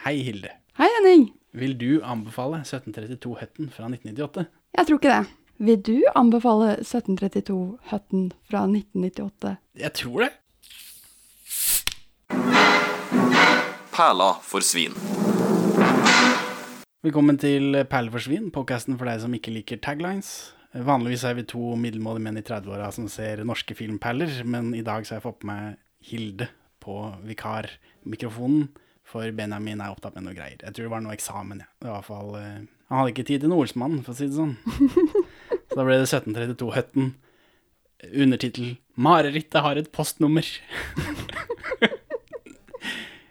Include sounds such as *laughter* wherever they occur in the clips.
Hei, Hilde. Hei, Henning. Vil du anbefale 1732 Hutton fra 1998? Jeg tror ikke det. Vil du anbefale 1732 Hutton fra 1998? Jeg tror det. Perla for svin. Velkommen til Perle for svin, podkasten for deg som ikke liker taglines. Vanligvis er vi to middelmådige menn i 30-åra som ser norske filmperler, men i dag så har jeg fått på meg Hilde på vikarmikrofonen, for Benjamin er opptatt med noe greier. Jeg tror det var noe eksamen, ja. I hvert fall, eh, han hadde ikke tid til noe Olsmann, for å si det sånn. *laughs* Så da ble det 1732 Høtten. Undertittel 'Marerittet har et postnummer'. *laughs*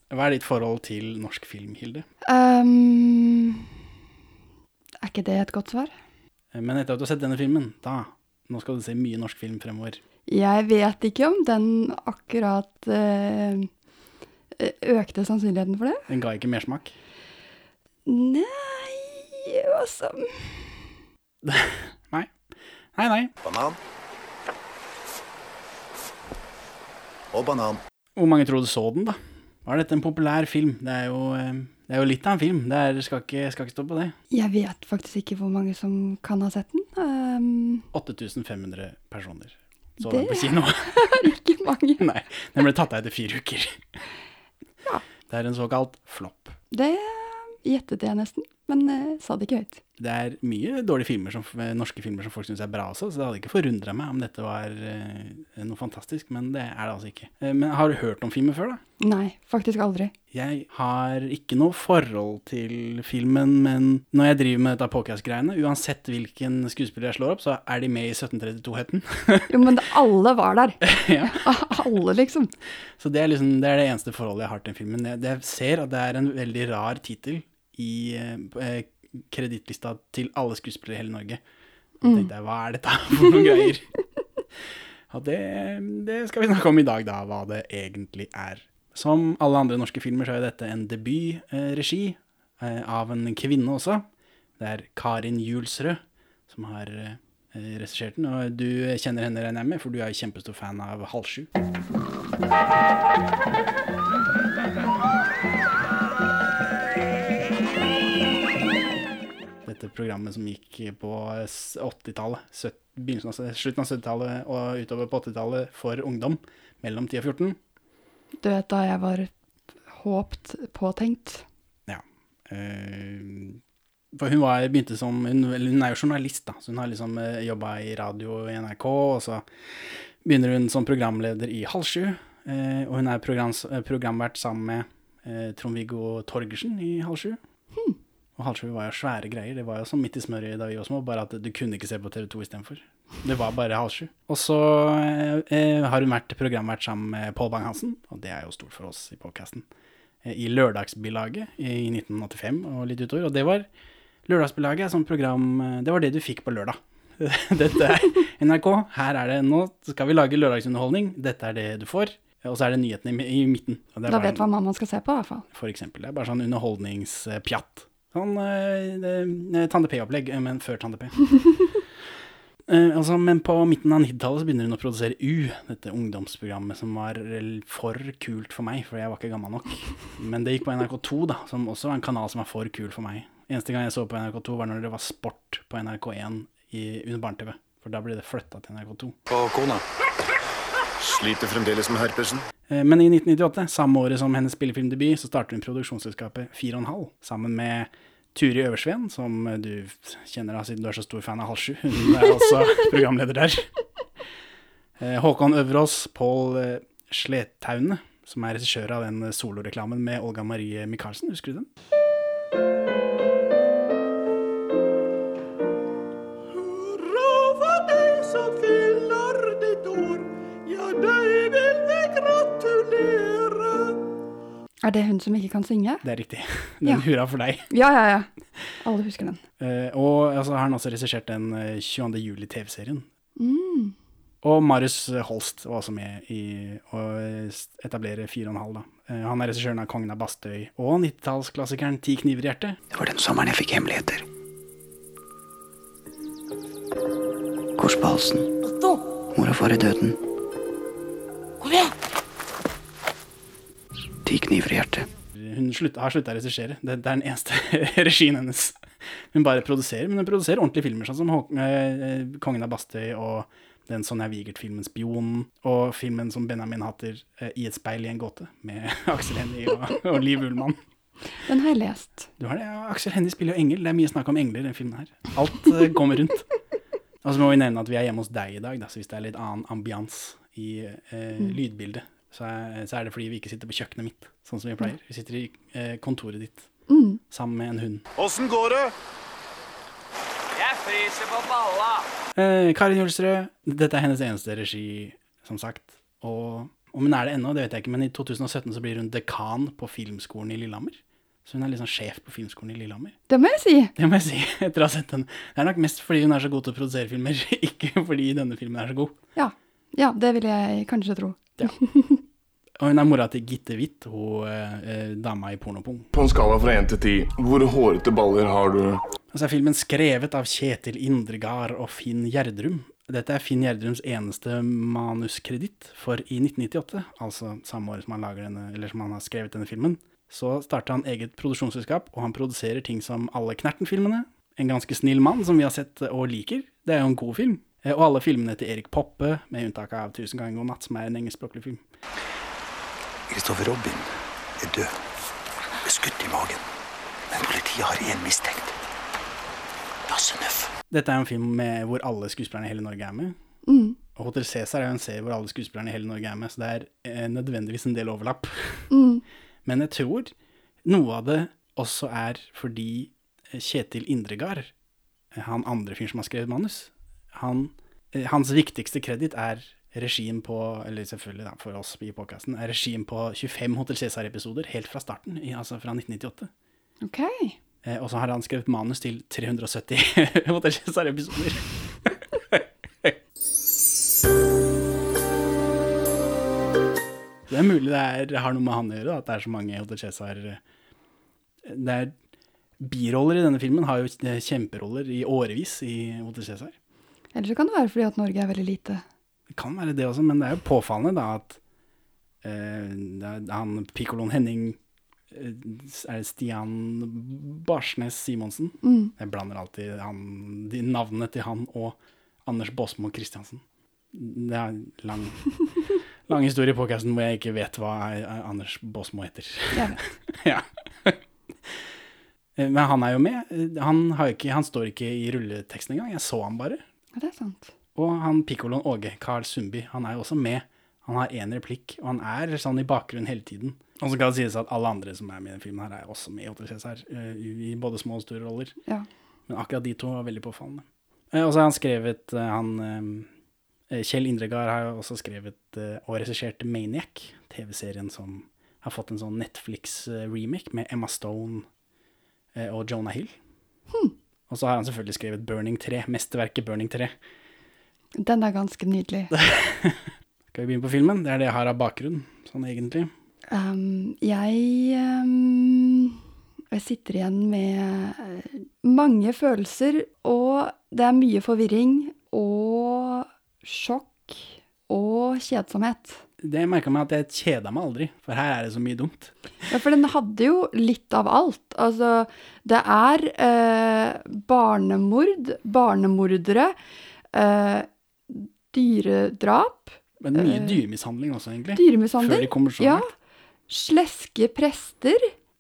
Hva er ditt forhold til norsk film, Hilde? Um, er ikke det et godt svar? Men etter at du har sett denne filmen, da Nå skal du se mye norsk film fremover. Jeg vet ikke om den akkurat eh, økte sannsynligheten for det. Den ga ikke mersmak. Nei, altså *laughs* Nei. Nei, nei. Banan. Og banan. Hvor mange tror du så den, da? Var dette en populær film? Det er jo, eh, det er jo litt av en film. Det er, skal, ikke, skal ikke stå på det. Jeg vet faktisk ikke hvor mange som kan ha sett den. Um... 8500 personer så Det- den på kino. *laughs* ikke mange. *laughs* nei, den ble tatt av etter fire uker. Ja. Det er en såkalt flopp. Det gjettet jeg nesten, men uh, sa det ikke høyt. Det er mye dårlige filmer som, eh, norske filmer som folk syns er bra også, så det hadde ikke forundra meg om dette var uh, noe fantastisk, men det er det altså ikke. Uh, men har du hørt om filmen før, da? Nei, faktisk aldri. Jeg har ikke noe forhold til filmen, men når jeg driver med dette podcast-greiene, uansett hvilken skuespiller jeg slår opp, så er de med i 1732-heten. Jo, men alle var der. *laughs* ja. *laughs* Alle, liksom. Så det er, liksom, det er det eneste forholdet jeg har til filmen. Jeg, jeg ser at det er en veldig rar tittel i eh, kredittlista til alle skuespillere i hele Norge. Så tenkte jeg, hva er dette for noen greier? *laughs* Og det, det skal vi snakke om i dag, da, hva det egentlig er. Som alle andre norske filmer, så er dette en debutregi eh, av en kvinne også. Det er Karin Julsrød som har eh, regissert den. Og du kjenner henne, regner jeg med, for du er jo kjempestor fan av Halv sju. Dette programmet som gikk på s- 80-tallet, av, slutten av 70-tallet og utover på 80-tallet for ungdom mellom 10 og 14. Du vet da jeg var håpt påtenkt. Ja. Uh, for hun var, begynte som hun, hun er jo journalist, da, så hun har liksom uh, jobba i radio i NRK, og så begynner hun som programleder i Halv sju. eh, og hun er programs, eh, programvert sammen med eh, Trond-Viggo Torgersen i Halv sju. Og Halv sju var jo svære greier. Det var jo som Midt i smøret da vi var små, bare at du kunne ikke se på TV2 istedenfor. Det var bare Halv sju. Og så eh, eh, har hun vært programvert sammen med Pål Bang-Hansen, og det er jo stort for oss i podkasten i Lørdagsbilaget i 1985 og litt utover. Og det var Lørdagsbilaget er sånn program Det var det du fikk på lørdag. *laughs* Dette er NRK. Her er det Nå skal vi lage lørdagsunderholdning. Dette er det du får. Og så er det nyhetene i, i midten. Da vet man hva man skal se på, i hvert fall. For eksempel. Det er bare sånn underholdningspjatt. Sånn eh, eh, Tande P-opplegg, eh, men før Tande P. *laughs* Eh, altså, men på midten av 90-tallet så begynner hun å produsere U, dette ungdomsprogrammet som var eh, for kult for meg, for jeg var ikke gammel nok. Men det gikk på NRK2, da, som også var en kanal som var for kul for meg. Eneste gang jeg så på NRK2 var når det var sport på NRK1 i, under barne-TV. For da ble det flytta til NRK2. På kona. Sliter fremdeles med herpesen. Eh, Men i 1998, samme året som hennes spillefilmdebut, så starter hun produksjonsselskapet 4,5 sammen med Turi Øversveen, som eh, du kjenner da siden du er så stor fan av Halv sju. Hun er også *laughs* programleder der. Eh, Håkon Øverås, Pål Slettaune Sletaune, som er regissør av den soloreklamen med Olga Marie Michaelsen, husker du den? Er det hun som ikke kan synge? Det er riktig. *laughs* Den Ja. hurra for deg. Ja, ja, ja. Alle husker den. Uh, og altså, har han også regissert den eh, 22. juli-TV-serien. Mm. Og Marius Holst var også med i å etablere 4,5. da. Uh, Han er regissøren av 'Kongen av Bastøy' og 90-tallsklassikeren 'Ti kniver i hjertet'. Det var den sommeren jeg fikk hemmeligheter. Kors på halsen. Mor og far i døden. Kom igjen! Ti kniver i hjertet. Hun slutt, har slutta å regissere. Det, det er den eneste *laughs* regien hennes. Hun bare produserer, men hun produserer ordentlige filmer, sånn som Hå- eh, 'Kongen av Bastøy' og den Sonja Wigert-filmen 'Spionen', og filmen som Benjamin hater, eh, 'I et speil i en gåte', med *laughs* Aksel Hennie og, og Liv Ullmann. Den har jeg lest. Du har det, ja. Aksel Hennie spiller jo engel. Det er mye snakk om engler i den filmen her. Alt eh, kommer rundt. Og så må vi nevne at vi er hjemme hos deg i dag, da, så hvis det er litt annen ambians i eh, lydbildet, så er, så er det fordi vi ikke sitter på kjøkkenet mitt, sånn som vi pleier. Vi sitter i eh, kontoret ditt sammen med en hund. Åssen går det? Jeg fryser på balla. Eh, Karin Julsrød, dette er hennes eneste regi, som sagt. Og om hun er det ennå, det vet jeg ikke, men i 2017 så blir hun dekan på filmskolen i Lillehammer. Så hun er liksom sjef på filmskolen i Lillehammer. Det må jeg si. Det må jeg si, *laughs* etter å ha sett den. Det er nok mest fordi hun er så god til å produsere filmer, *laughs* ikke fordi denne filmen er så god. Ja. ja, det vil jeg kanskje tro. Og hun er mora til Gitte Witt, hun eh, eh, dama i Pornopung. På en skala fra 1 til 10, hvor hårete baller har du? Så er filmen skrevet av Kjetil Indregard og Finn Gjerdrum. Dette er Finn Gjerdrums eneste manuskreditt, for i 1998, altså samme år som han, lager denne, eller som han har skrevet denne filmen, så starter han eget produksjonsselskap, og han produserer ting som alle Knerten-filmene, En ganske snill mann, som vi har sett og liker, det er jo en god film, og alle filmene til Erik Poppe, med unntak av Tusen ganger god natt, som er en engelskspråklig film. Kristoffer Robin er død. Med skutt i magen. Men politiet har én mistenkt. Lasse Nøff. Dette er en film med, hvor alle skuespillerne i hele Norge er med. Og Hotel Cæsar er jo en serie hvor alle skuespillerne i hele Norge er med, så det er eh, nødvendigvis en del overlapp. *laughs* Men jeg tror noe av det også er fordi eh, Kjetil Indregard, eh, han andre fyren som har skrevet manus, han, eh, hans viktigste kreditt er regien på, eller selvfølgelig da, for oss i podkasten, er regien på 25 Hotel Cæsar-episoder helt fra starten, i, altså fra 1998. Ok. Eh, og så har han skrevet manus til 370 *laughs* Hotel Cæsar-episoder. Det er mulig det er, har noe med han å gjøre, da, at det er så mange Hotel Cæsar Det er Biroller i denne filmen har jo kjemperoller i årevis i Hotel Cæsar. Eller så kan det være fordi at Norge er veldig lite. Det kan være det også, men det er jo påfallende da at eh, han Piccoloen Henning eh, Er det Stian Barsnes Simonsen? Jeg blander alltid han, de navnene til han og Anders Båsmo Christiansen. Det er en lang, *laughs* lang historie i podcasten hvor jeg ikke vet hva eh, Anders Båsmo heter. *laughs* Ja. Eh, Men han er jo med. Han, har ikke, han står ikke i rulleteksten engang. Jeg så han bare. Ja, det er sant. Og han pikkoloen Åge, Carl Sundby, han er jo også med. Han har én replikk, og han er sånn i bakgrunnen hele tiden. Og så kan det sies at alle andre som er med i den filmen, her er også med i Hotel Cæsar, eh, i både små og store roller. Ja. Men akkurat de to var veldig påfallende. Eh, Og så har han skrevet eh, han, Kjell Indregard har jo også skrevet og regissert Maniac, TV-serien som har fått en sånn Netflix-remake med Emma Stone og Jonah Hill. Og så har han selvfølgelig skrevet Burning 3, mesterverket Burning 3. Den er ganske nydelig. *laughs* Skal vi begynne på filmen? Det er det jeg har av bakgrunn, sånn egentlig. Um, jeg um, Jeg sitter igjen med eh, mange følelser, og det er mye forvirring og sjokk og kjedsomhet. Det merka meg at jeg kjeda meg aldri, for her er det så mye dumt. Ja, for den hadde jo litt av alt. Altså, det er eh, barnemord, barnemordere, eh, dyredrap, Men mye Eh, dyremishandling også, egentlig. dyremishandling. Før de kommer så ja, langt. sleske prester.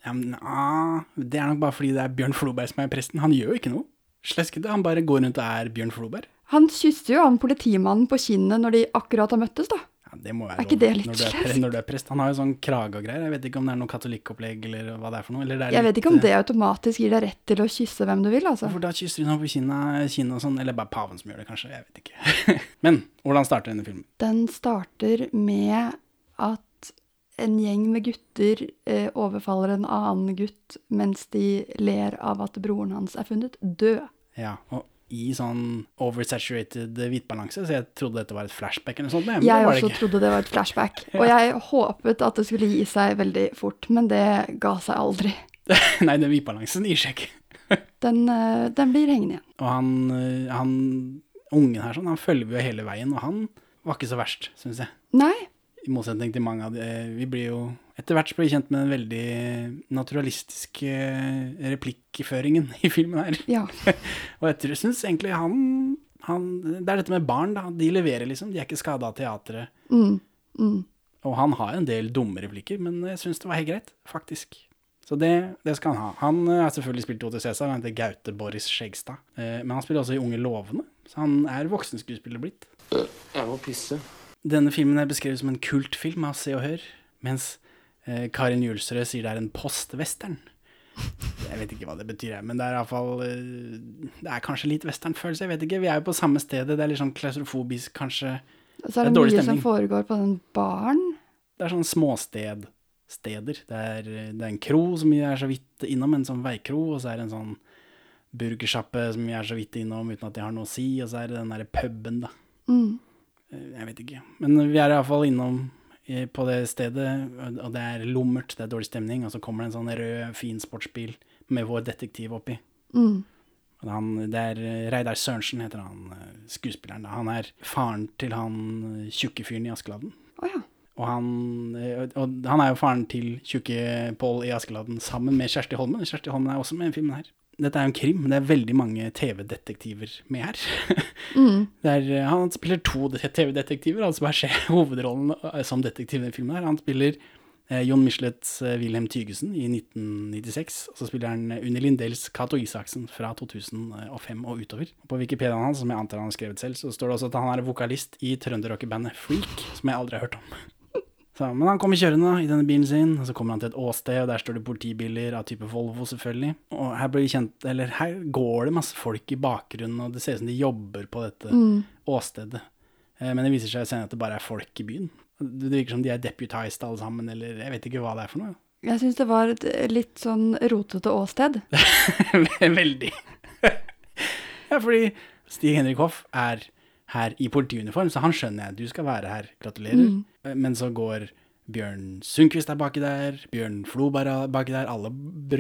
Ja, men, ah, det er nok bare fordi det er Bjørn Floberg som er presten. Han gjør jo ikke noe. Sleskete. Han bare går rundt og er Bjørn Floberg. Han kysser jo han politimannen på kinnet når de akkurat har møttes, da. Ja, det må være Er ikke det litt når du er, når du er prest. Han har jo sånn krage og greier. Jeg vet ikke om det er noe katolikkopplegg eller hva det er for noe. Er Jeg litt, vet ikke om eh, det automatisk gir deg rett til å kysse hvem du vil, altså. For da kysser hun ham på kinnet og sånn? Eller bare paven som gjør det, kanskje. Jeg vet ikke. *laughs* Men hvordan starter denne filmen? Den starter med at en gjeng med gutter eh, overfaller en annen gutt mens de ler av at broren hans er funnet død. Ja, og i sånn oversaturated hvitbalanse, så jeg trodde dette var et flashback eller noe sånt. men Jeg også det trodde det var et flashback, *laughs* og jeg håpet at det skulle gi seg veldig fort, men det ga seg aldri. *laughs* Nei, den hvitbalansen gir seg ikke. *laughs* Den, eh, den blir hengende igjen. Og han, øh, han ungen her sånn, han følger jo hele veien, og han var ikke så verst, syns jeg. Nei, I motsetning til mange av de Vi blir jo etter hvert blir vi kjent med den veldig naturalistiske replikkføringen *laughs* i filmen her. Ja. *laughs* Og jeg syns egentlig han, han Det er dette med barn, da. De leverer, liksom. De er ikke skada av teatret. Mm. Mm. Og han har en del dumme replikker, men jeg syns det var helt greit, faktisk. Så det, det skal han ha. Han eh, har selvfølgelig spilt Otto Cæsar, han heter Gaute Boris Skjegstad. Eh, Men han spiller også i Unge lovende, så han er voksenskuespiller blitt. Jeg må pisse. Denne filmen er beskrevet som en kultfilm av Se og Hør, mens eh, Karin Julsrød sier det er en postwestern. Jeg vet ikke hva det betyr, men det er iallfall eh, Det er kanskje litt westernfølelse, jeg vet ikke. Vi er jo på samme stedet, det er litt sånn klaustrofobisk, kanskje. Og så er det, det, er mye stemning. som foregår på den baren. Det er sånn småsted. Steder. Det det er en kro som vi er så vidt innom, en sånn veikro, og så er det en sånn burgersjappe som vi er så vidt innom uten at de har noe å si, og så er det den derre puben, da. Mm. Eh, Jeg vet ikke. Men vi er iallfall innom eh, på det stedet, og- det er lummert, det er dårlig stemning, og så kommer det en sånn rød, fin sportsbil med vår detektiv oppi. Mm. Han, det er eh, Reidar Sørensen, heter han skuespilleren. Han er faren til han tjukke fyren i Askeladden. Oh, ja. Og han, og han er jo faren til tjukke Pål i Askeladden sammen med Kjersti Holmen. Kjersti Holmen er også med i filmen her. Dette er jo en krim, det er veldig mange TV-detektiver med her. *laughs* Mm. Det er, eh, han spiller to TV-detektiver, altså bare se *laughs* hovedrollen eh, som detektiv i den filmen her. Han spiller eh, Jon Michelets eh, Wilhelm Tygesen i 1996, og så spiller han eh, Unni Lindels Cato Isaksen fra 2005 og utover. På Wikipediaen hans, som jeg antar han har skrevet selv, så står det også at han er vokalist i trønderrockebandet Freak, som jeg aldri har hørt om. *laughs* Så, men han kommer kjørende i denne bilen sin, og så kommer han til et åsted, og der står det politibiler av type Volvo, selvfølgelig. Og her blir kjent, eller her går det masse folk i bakgrunnen, og det ser ut som de jobber på dette åstedet. Eh, Men det viser seg senere at det bare er folk i byen. Det virker som de er deputized alle sammen, eller jeg vet ikke hva det er for noe. Jeg syns det var et litt sånn rotete åsted. *laughs* Veldig. *laughs* ja, fordi Stig Henrik Hoff er her i politiuniform, så han skjønner jeg. Du skal være her. Gratulerer. Men så går Bjørn Sundquist er baki der, Bjørn Floberg er baki der, alle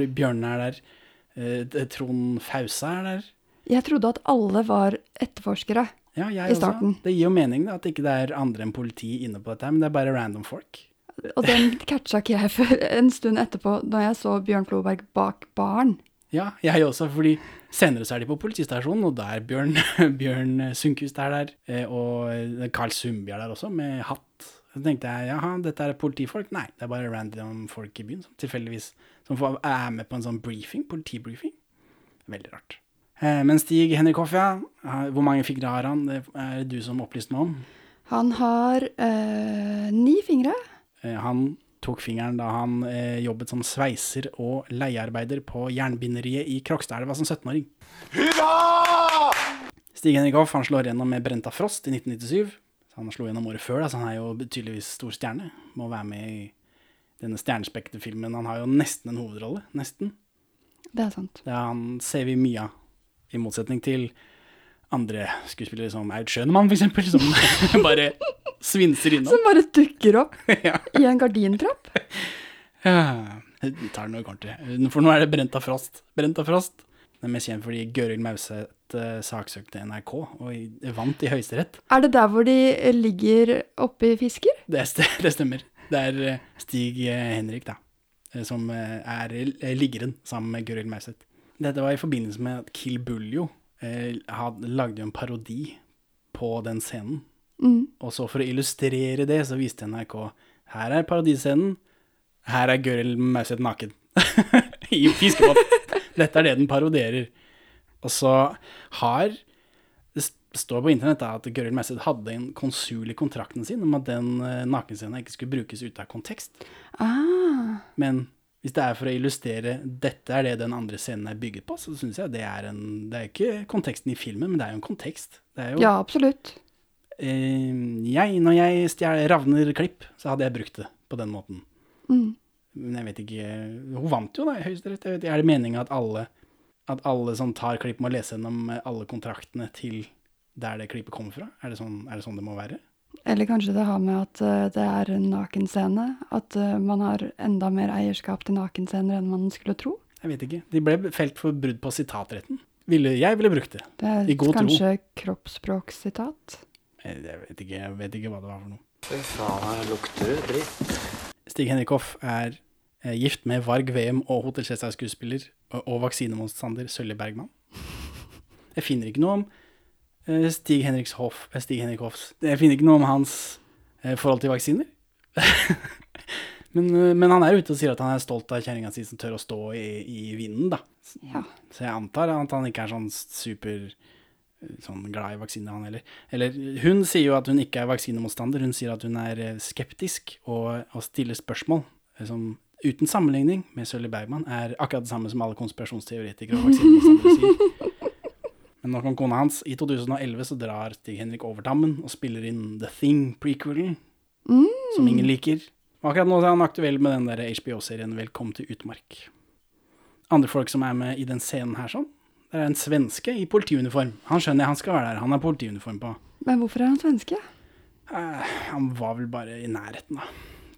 bjørnene er der. Eh, Trond Fausa er der. Jeg trodde at alle var etterforskere. Ja, jeg I også. starten. Det gir jo mening da, at ikke det er andre enn politi inne på dette, men det er bare random folk. Og den *laughs* catcha ikke jeg før en stund etterpå, da jeg så Bjørn Floberg bak baren. Ja, jeg også, fordi senere så er de på politistasjonen, og der Bjørn, *laughs* Bjørn Sundquist er der, eh, og Carl Sundby er der også, med hatt. Så tenkte jeg, jaha, dette er politifolk? Nei, det er bare random folk i byen som tilfeldigvis som er med på en sånn briefing, politibriefing. Veldig rart. Eh, Men Stig Henrik Hoff, ja, hvor mange fingre har han? Det er det du som opplyste meg om. Han har øh, ni fingre. Han tok fingeren da han eh, jobbet som sveiser og leiearbeider på jernbinderiet i Krokstadelva som 17-åring. Hurra! Stig Henrik Hoff han slår gjennom med Brenta Frost i 1997. Så han slo gjennom året før, da, så han er jo tydeligvis stor stjerne. Må være med i denne stjernespekte filmen. Han har jo nesten en hovedrolle. Nesten. Det er sant. Det er han ser vi mye av. I motsetning til andre skuespillere som Aud Schønemann, for eksempel, som *laughs* bare svinser innom. Som bare dukker opp *laughs* Ja. i en gardintrapp. Ja, det tar det når kommer til. For nå er det Brent av Frost. Brent av Frost den er mest kjent fordi Gøril Mauseth eh, saksøkte NRK og vant i Høyesterett. Er det der hvor de ligger ligger oppi fisker? Det, *laughs* det stemmer. Det er eh, Stig eh, Henrik, da, eh, som eh, er eh, liggeren sammen med Gøril Mauseth. Dette var i forbindelse med at Kill Buljo eh, lagde jo en parodi på den scenen. Mm. Og så for å illustrere det, så viste NRK her er parodiscenen. her er Gøril Mauseth naken. *laughs* I fiskebåt. Dette er det den parodierer. Og så har Det står på internett da, at Gøril Mauseth hadde en konsul i kontrakten sin om at den eh, nakenscenen ikke skulle brukes ute av kontekst. Ah, Men hvis det er for å illustrere dette er det den andre scenen er bygget på, så syns jeg det er en Det er ikke konteksten i filmen, men det er jo en kontekst. Det jo ja, absolutt. eh, jeg, når jeg stjal Ravner klipp, så hadde jeg brukt det på den måten. Mm. Men jeg vet ikke Hun vant jo, da, i Høyesterett. Er det meninga at alle At alle som tar klipp, må lese gjennom alle kontraktene til der det klippet kommer fra? Er det sånn er det, sånn det må være? Eller kanskje det har med at eh, det er en nakenscene. At eh, man har enda mer eierskap til nakenscener enn man skulle tro. Jeg vet ikke. De ble felt for brudd på sitatretten. Ville, jeg ville brukt det. Det er I god tro. kanskje kroppsspråksitat. Jeg jeg vet, ikke, jeg vet ikke hva det var for noe. Fy faen, her lukter det dritt. Stig Henrik Hoff er eh, gift med Varg VM og Hotell Cæsar-skuespiller og, og vaksinemotstander Sølje Bergman. Jeg finner ikke noe om Stig, Henriks Hoff, eh, Stig Henrik Hoffs Jeg finner ikke noe om hans eh, forhold til vaksiner. *laughs* men, eh, men han er ute og sier at han er stolt av kjerringa si som tør å stå i, i vinden, da. Ja. Så jeg antar at han ikke er sånn super eh, sånn glad i vaksiner, han heller. Eller hun sier jo at hun ikke er vaksinemotstander, hun sier at hun er eh, skeptisk og, og stiller spørsmål eh, som uten sammenligning med Sølvi Bergman er akkurat det samme som alle konspirasjonsteoretikere og *laughs* vaksinemotstandere sier. Men nok om kona hans. I 2011 så drar Stig Henrik over dammen og spiller inn The Thing prequelen, som ingen liker. Og akkurat nå er han aktuell med den der HBO-serien Velkommen til utmark. Andre folk som er med i den scenen her sånn, det er en svenske i politiuniform. Han skjønner jeg, han skal være der, han har politiuniform på. Men hvorfor er han svenske? Eh, han var vel bare i nærheten, da.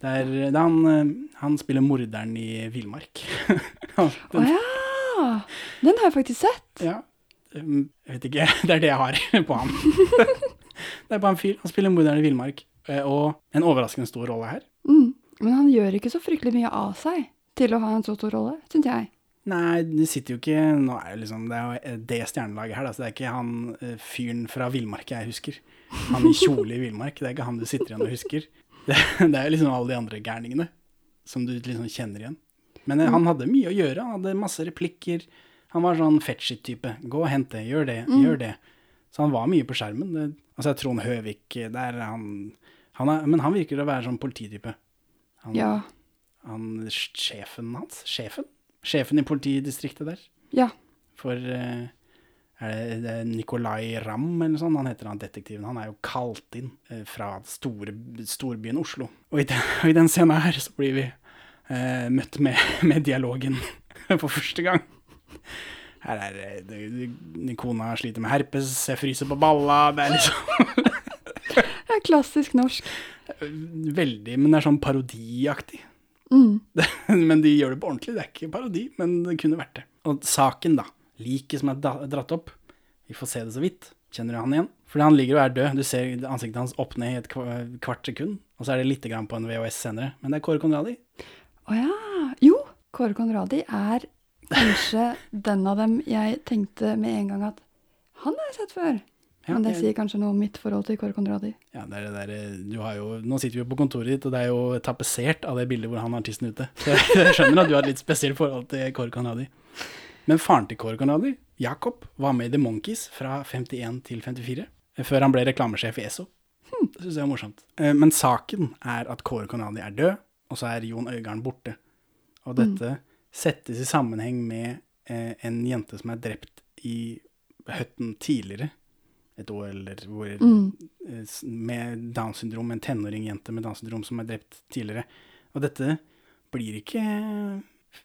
Det er, det er han, eh, han spiller morderen i Villmark. *laughs* Å oh, ja! Den har jeg faktisk sett. Ja. Um, Jeg vet ikke. *laughs* Det er det jeg har *laughs* på han. *laughs* Det er bare en fyr. Han spiller morderen i Villmark. eh, Og en overraskende stor rolle her. Mm. Men han gjør ikke så fryktelig mye av seg til å ha en så stor rolle, syns jeg. Nei, det sitter jo ikke Nå er det liksom Det er jo det stjernelaget her, da. Så det er ikke han eh, fyren fra Villmark jeg husker. Han i kjole i Villmark. Det er ikke han du sitter igjen og husker. Det, det er jo liksom alle de andre gærningene som du liksom kjenner igjen. Men eh, han hadde mye å gjøre. Han hadde masse replikker. Han var sånn fetchit-type. Gå og hent det, gjør det, gjør det. Så han var mye på skjermen. Det, altså Trond Høvik, der er han, han er, Men han virker å være sånn polititype. Han, Ja. han sjefen hans? Sjefen? Sjefen i politidistriktet der. Ja. For eh, er det, er Ramm eller noe sånt? Han heter han detektiven. Han er jo kalt inn eh, fra store, storbyen Oslo. Og i den, *laughs* og i den scenen her så blir vi eh, møtt med, *laughs* med dialogen *laughs* for første gang. Her er eh, det, det, Kona sliter med herpes, jeg fryser på balla. Det er liksom *laughs* Det er klassisk norsk. veldig Men det er sånn parodiaktig. Mm. *laughs* men de gjør det på ordentlig. Det er ikke parodi, men det kunne vært det. Og saken, da. Liket som er dratt opp. Vi får se det så vidt. Kjenner du han igjen? Fordi han ligger og er død. Du ser ansiktet hans opp ned i et kvart sekund. Og så er det lite grann på en VHS senere. Men det er Kåre Conradi. Å ja. Jo, Kåre Conradi er kanskje den av dem jeg tenkte med en gang at han har jeg sett før. Ja, Men det sier kanskje noe om mitt forhold til Kåre Conradi. Ja, det er det der, du har jo, nå sitter vi jo på kontoret ditt, og det er jo tapetsert av det bildet hvor han er artisten ute. *laughs* Så jeg, skjønner at du har et litt spesielt forhold til Kåre Conradi. Men faren til Kåre Conradi, Jakob, var med i The Monkees fra 51 til 54, før han ble reklamesjef i Esso. Det syns jeg er morsomt. Eh, Men saken er at Kåre Conradi er død, og så er Jon Øigarden borte. Og dette settes i sammenheng med eh, en jente som er drept i høtten tidligere, et år eller hvor mm. med Downs syndrom, en tenåringjente med Downs syndrom som er drept tidligere. Og dette blir ikke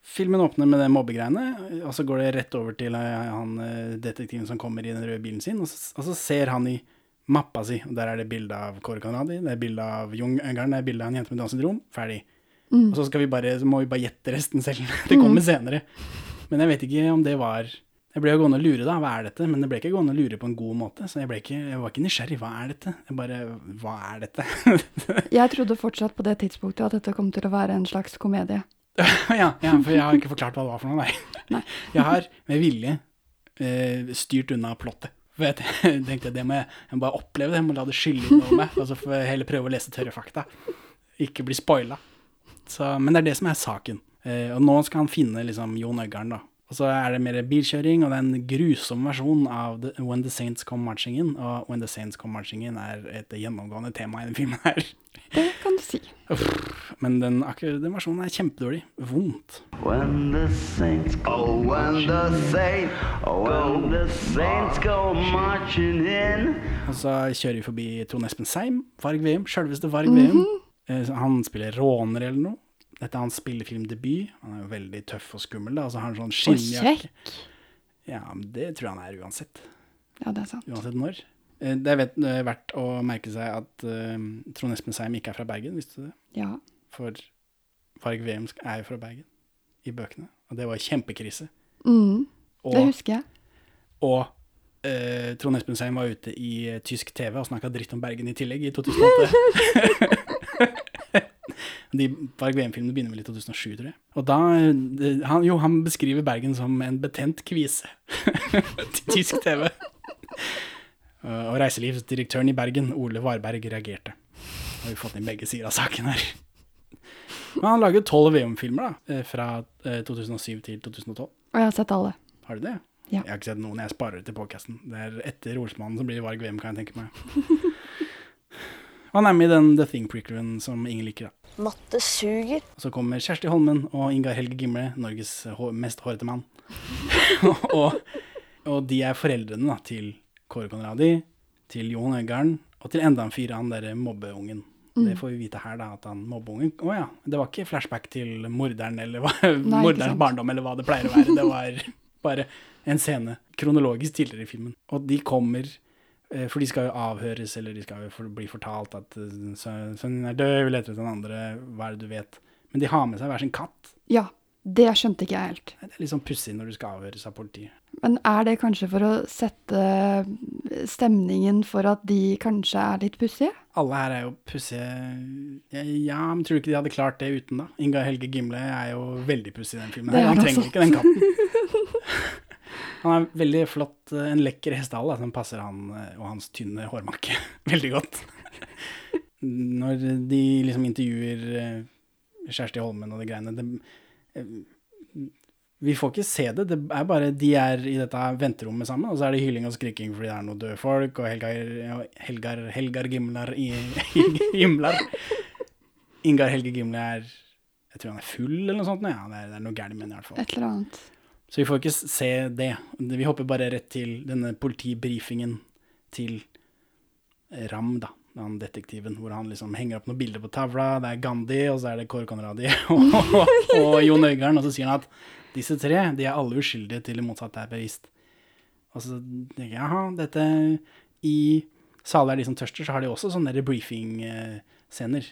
Filmen åpner med det mobbegreiene, og så går det rett over til eh, han eh, detektiven som kommer i den røde bilen sin, og så, og så ser han i mappa si, og der er det bilde av Kåre Kanadi, det er bilde av Jung Øngaren, det er bilde av en jente med Downs syndrom. Ferdig. Og så, skal vi bare, så må vi bare gjette resten selv. *laughs* Det kommer senere. Men jeg vet ikke om det var Jeg ble jo gående og lure, da. Hva er dette? Men det ble ikke gående og lure på en god måte. Så jeg, ikke, jeg var ikke nysgjerrig. Hva er dette? Jeg bare Hva er dette? *laughs* Jeg trodde fortsatt på det tidspunktet at dette kom til å være en slags komedie. *laughs* ja, ja, for jeg har ikke forklart hva det var for noe, nei. Nei. Jeg har med vilje eh, styrt unna plottet. For jeg te- tenkte det må jeg, jeg må bare oppleve det, jeg må la det skylle noe meg. Og så får jeg heller prøve å lese tørre fakta. Ikke bli spoila. Så, men det er det som er saken. Eh, og nå skal han finne liksom Jon Øggarden, da. Og så er det mer bilkjøring, og det er en grusom versjon av the, When the Saints Come Marching In. Og When the Saints Come Marching In er et gjennomgående tema i den filmen her. Det kan du si. Men den, akkurat den versjonen er kjempedårlig. Vondt. When the saints go oh, when the saints, oh, when the saints go marching in. Og så kjører vi forbi Trond Espen Seim, Varg Veum, sjølveste Varg Veum. Mm så Han spiller råner eller noe. Dette er hans spillefilmdebut. Han er jo veldig tøff og skummel, da. altså han har en sånn Og skinnjakke. kjekk. Ja, men det tror jeg han er uansett. Ja, det er sant. Uansett når. Eh, Det er er verdt å merke seg at uh, Trond Espen Seim ikke er fra Bergen, visste du det? Ja. For Varg Vemsk er jo fra Bergen i bøkene. Og det var kjempekrise. Mm, det Og, husker jeg. og uh, Trond Espen Seim var ute i eh, tysk TV og snakka dritt om Bergen i tillegg i 2008. *laughs* De Varg VM-filmene begynner vel i 2007, tror jeg. Og da eh, han, Jo, han beskriver Bergen som en betent kvise *laughs* til tysk TV. Eh, Og reiselivsdirektøren i Bergen, Ole Varberg, reagerte. Har vi fått inn begge sider av saken her. Men han lager tolv VM-filmer, da. eh, Fra eh, 2007 til 2012. Og jeg har sett alle. Har du det? Ja. Jeg har ikke sett noen, jeg sparer til podkasten. Det er etter Olsmannen som blir Varg VM, kan jeg tenke meg. *laughs* Han er med i den The Thing-prequelen som ingen liker, da. Matte suger. Så kommer Kjersti Holmen og Ingar Helge Gimle, Norges mest hårete mann. *laughs* og, og de er foreldrene da, til Kåre Conradi, til Jon Øigarden og til enda en fyr, han derre mobbeungen. Det får vi vite her, da, at han mobbeungen Å ja, det var ikke flashback til morderen eller hva, Nei, morderens barndom eller hva det pleier å være. Det var bare en scene kronologisk tidligere i filmen. Og de kommer for de skal jo avhøres, eller de skal jo bli fortalt at eh, sø- sønnen er død, vi leter etter den andre, hva er det du vet? Men de har med seg hver sin katt. Ja, det skjønte ikke jeg helt. Det er litt sånn pussig når du skal avhøres av politiet. Men er det kanskje for å sette stemningen for at de kanskje er litt pussige? Alle her er jo pussige ja, ja, men tror du ikke de hadde klart det uten, da? Inga Helge Gimle er jo veldig pussig i den filmen. Her. er Han trenger ikke den katten. *laughs* Han er veldig flott, eh, en lekker hestehale som passer han eh, og hans tynne hårmakke *laughs* veldig godt. Når de liksom intervjuer eh, Kjersti Holmen og de greiene det, Vi får ikke se det, det er bare de er i dette venterommet sammen, og så er det hylling og skriking fordi det er noen døde folk, og Helgar, Helgar, Helgar Gimlar i, *laughs* Gimlar Ingar Helge Gimle er Jeg tror han er full eller noe sånt. Ja, det er, det er noe gærent med ham i hvert fall. Et eller annet. Så vi får ikke se det. Vi hopper bare rett til denne politibrifingen til Ram, da, han detektiven, hvor han liksom henger opp noen bilder på tavla. Det er Gandhi, og så er det Kåre Conradi og, *laughs* og, og Jon Øigarden. Og så sier han at disse tre de er alle uskyldige til det motsatte er bevist. Og så tenker jeg jaha, dette I salen er de som tørster, så har de også sånne der briefing-scener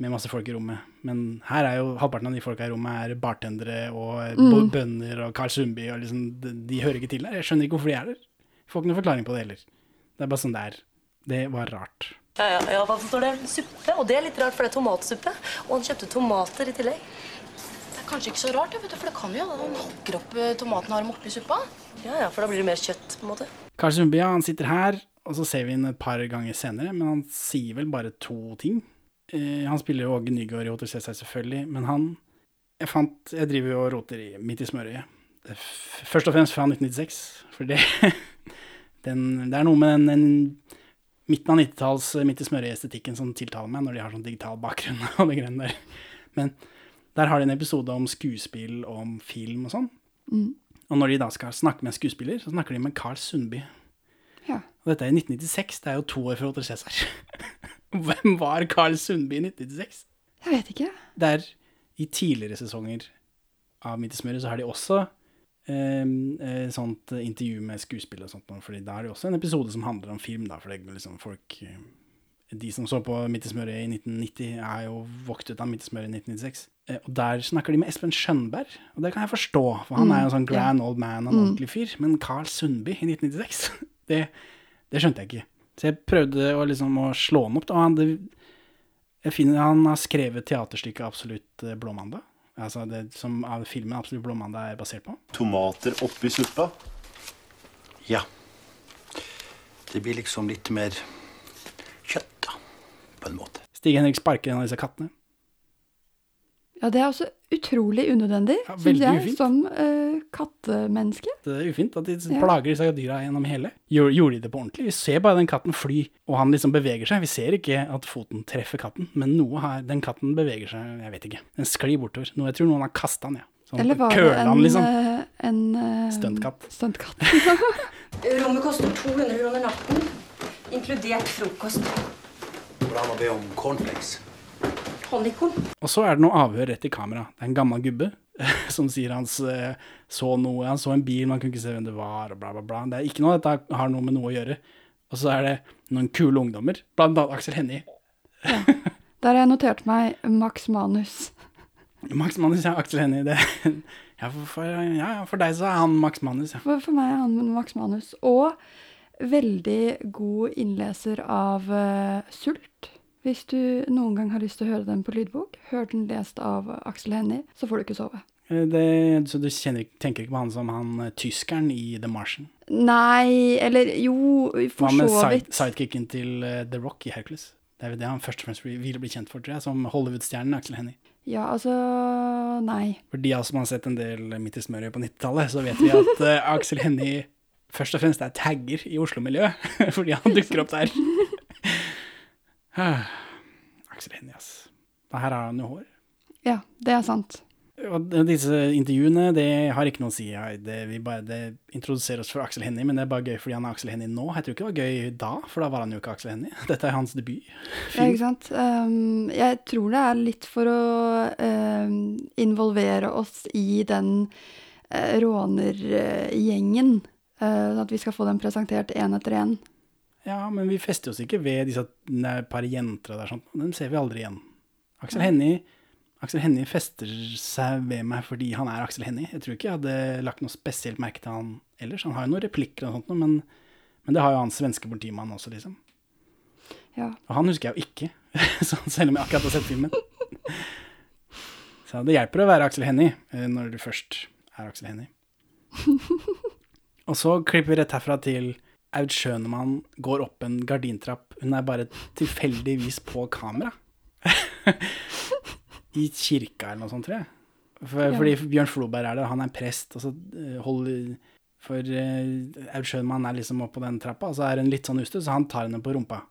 med masse folk i rommet. Men her er jo halvparten av de folka i rommet er bartendere og mm. bønder og Carl Sundby, og liksom, de, de hører ikke til der. Jeg skjønner ikke hvorfor de er der. Får ikke noen forklaring på det heller. Det er bare sånn det er. Det var rart. Ja, ja, ja, hva står det? Suppe. Og det er litt rart, for det er tomatsuppe. Og han kjøpte tomater i tillegg. Det er kanskje ikke så rart, vet du, for det kan jo hende han hakker opp tomatene tomaten og har dem oppi suppa. Ja, ja, for da blir det mer kjøtt, på en måte. Carl Sundby, ja, han sitter her, og så ser vi ham et par ganger senere, men han sier vel bare to ting. Eh, han spiller jo Åge Nygaard i Hotel Cæsar, selvfølgelig, men han Jeg fant Jeg driver jo og roter i Midt i smørøyet. Først og fremst fra 1996, for det *laughs* den, Det er noe med den, den midten av 90-talls Midt i smørøyet-estetikken som tiltaler meg, når de har sånn digital bakgrunn *laughs* og det greiene der. Men der har de en episode om skuespill og om film og sånn. Og når de da skal snakke med en skuespiller, så snakker de med Carl Sundby. Ja. Og dette er i 1996, det er jo to år før Hotel Cæsar. *laughs* Hvem var Carl Sundby i 1996? Jeg vet ikke. Det er i tidligere sesonger av Midt så har de også eh, eh, sånt intervju med skuespill og sånt, fordi da er det også en episode som handler om film, da, for det er liksom folk eh, De som så på Midt i smøret i 1990, er jo voktet av Midt i smøret i 1996. Eh, og der snakker de med Espen Skjønberg, og det kan jeg forstå, for han er jo en sånn grand old man, en ordentlig fyr. Men Carl Sundby i 1996, *laughs* det, det skjønte jeg ikke. Så jeg prøvde å, liksom, å slå han opp. Da. Han, det, jeg finner, han har skrevet teaterstykket Absolutt eh, Blåmandag. Altså det som av filmen Absolutt Blåmandag er basert på. Tomater oppi suppa. Ja. Det blir liksom litt mer kjøtt, da, på en måte. Stig-Henrik sparker en av disse kattene. Ja, det er også utrolig unødvendig, Ja, syns jeg, ufint. som uh, kattemenneske. Det er ufint at de Ja. plager disse dyra gjennom hele. Gjorde gjorde de det på ordentlig? Vi ser bare den katten fly, og han liksom beveger seg. Vi ser ikke at foten treffer katten, men noe her, den katten beveger seg, jeg vet ikke. Den sklir bortover. Noe, jeg tror noen har kasta den, ja. Sånn, Eller var det en, liksom. eh, en uh, Stuntkatt. stuntkatt? *laughs* Rommet koster 200 kroner natten, inkludert frokost. Går det an å be om cornflakes? Honningkorn. Og så er det noe avhør rett i kamera. Det er en gammel gubbe *laughs* som sier han eh, så noe, han så en bil, man kunne ikke se hvem det var, og bla, bla, bla. Det er ikke noe dette har noe med noe å gjøre. Og så er det noen kule ungdommer, blant annet Aksel Hennie. *laughs* Der har jeg notert meg Max Manus. Max Manus ja. Aksel Hennie. Det, *laughs* Ja, for, for, ja, ja, for deg så er han Max Manus, ja. For, for meg er han Max Manus. Og veldig god innleser av uh, Sult. Hvis du noen gang har lyst til å høre den på lydbok, hør den lest av Aksel Hennie, så får du ikke sove. Eh, Det, så du kjenner, tenker ikke på han som han eh, tyskeren i The Martian? Nei, eller jo, for Hva med så side, sidekicken til eh, The Rock i Hercules? Det er vel det han først og fremst ville bli kjent for, tror jeg, som Hollywood-stjernen Aksel Hennie. Ja, altså Nei. For de av oss som har sett en del Midt i smøret på 90-tallet, så vet vi at uh, Aksel Hennie først og fremst er tagger i Oslo-miljøet, *laughs* fordi han dukker opp der. *sighs* Aksel Hennie, ass. Og Her har han jo hår. Ja, det er sant. Og disse intervjuene, det har ikke noe å si. Det, vi bare, det introduserer oss for Aksel Hennie, men det er bare gøy fordi han er Aksel Hennie nå. Jeg tror ikke det var gøy da, for da var han jo ikke Aksel Hennie. *laughs* Dette er hans debut. Ja, ikke sant? Um, jeg tror det er litt for å um, involvere oss i den uh, rånergjengen. Uh, at vi skal få den presentert én etter én. Ja, men vi fester oss ikke ved disse er par jenter og der sånt. Dem ser vi aldri igjen. Aksel Hennie Aksel Hennie fester seg ved meg fordi han er Aksel Hennie. Jeg tror ikke jeg hadde lagt noe spesielt merke til han ellers. Han har jo noen replikker og sånt, men, men det har jo han svenske politimannen også, liksom. Ja. Og han husker jeg jo ikke, *laughs* så selv om jeg akkurat har sett filmen. Så det hjelper å være Aksel Hennie eh, når du først er Aksel Hennie. *laughs* Og så klipper vi rett herfra til Aud Schønemann går opp en gardintrapp. Hun er bare tilfeldigvis på kamera. *laughs* I kirka eller noe sånt, tror jeg. For, Ja. Fordi Bjørn Floberg er der, han er prest, og så eh, holder For uh, Aud Schønemann er liksom oppe på den trappa, og så er hun litt sånn ustø, så han tar henne på rumpa.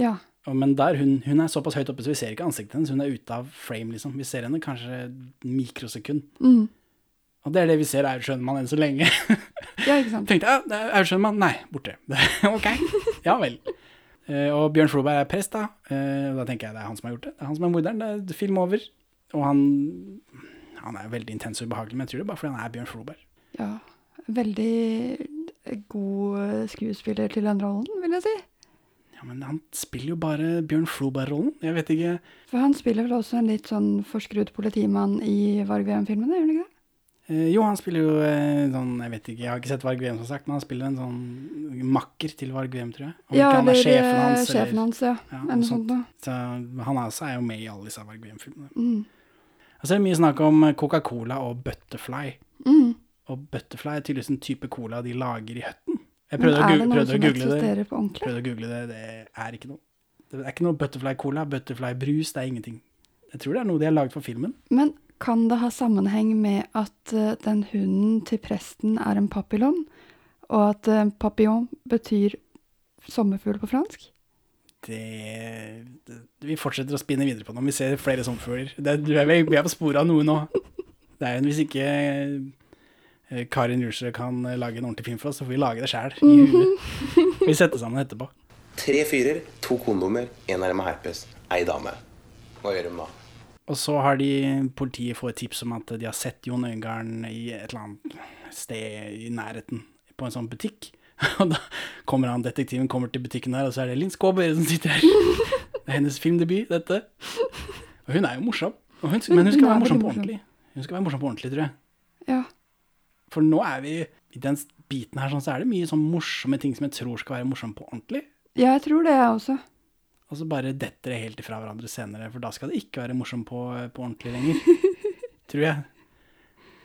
Ja. Og, men der, hun, hun er såpass høyt oppe, så vi ser ikke ansiktet hennes. Hun er ute av frame, liksom. Vi ser henne kanskje mikrosekund. Mm. Og det er det vi ser Aud Schønemann enn så lenge. *laughs* ja, ikke sant. Tenkte jeg, ja, Aud nei, borte. *laughs* ok, ja vel. Eh, og Bjørn Floberg er prest, da. Eh, da tenker jeg det er han som har gjort det. Det er han som er morderen. Det er film over. Og han, han er veldig intens og ubehagelig, men jeg tror det er bare fordi han er Bjørn Floberg. Ja. Veldig god skuespiller til den rollen, vil jeg si. Ja, men han spiller jo bare Bjørn Floberg-rollen. Jeg vet ikke For han spiller vel også en litt sånn forskrudd politimann i Varg Veum-filmene, gjør han ikke det? Eh, jo, han spiller jo eh, sånn Jeg vet ikke, jeg har ikke sett Varg Veum, som sagt, men han spiller en sånn makker til Varg Veum, tror jeg. Om Ja, ikke han er sjefen eh, hans. sjefen eller, hans, ja. Ja, Eller noe sånt. Så han også er jo med i alle disse Varg Veum-filmene. Mm. Og så er det mye snakk om Coca-Cola og Butterfly. Mm. Og Butterfly er tydeligvis en type cola de lager i høtten. Jeg prøvde, å, gu- prøvde å google det. Prøvde å google det, det er ikke noe. Det er ikke noe Butterfly Cola, Butterfly Brus, det er ingenting. Jeg tror det er noe de har laget for filmen. Men kan det ha sammenheng med at eh, den hunden til presten er en papillon, og at uh, papillon betyr sommerfugl på fransk? Det, det Vi fortsetter å spinne videre på det om vi ser flere sommerfugler. Du er vel- Vi er på sporet av noe nå. Det er jo Hvis ikke eh, Karin Julsrud kan eh, lage en ordentlig film for oss, så får vi lage det sjæl. Vi setter sammen etterpå. Tre fyrer, to kondomer, én er med herpes, ei dame. Hva gjør de da? Og så har de politiet fått et tips om at de har sett Jon Øigarden i et eller annet sted i nærheten på en sånn butikk. *laughs* Og da kommer han, detektiven kommer til butikken der, og så er det Linn Skåber som sitter her. Det er hennes filmdebut, dette. Og hun er jo morsom. Hun, men hun skal være morsom på ordentlig. Hun skal være morsom på ordentlig, tror jeg. Ja. For nå er vi i den biten her, sånn, så er det mye sånn morsomme ting som jeg tror skal være morsomme på ordentlig. ja, jeg tror det, jeg også. Og så bare detter det helt ifra hverandre senere, for da skal det ikke være morsomt på, på ordentlig lenger. *laughs* Tror jeg.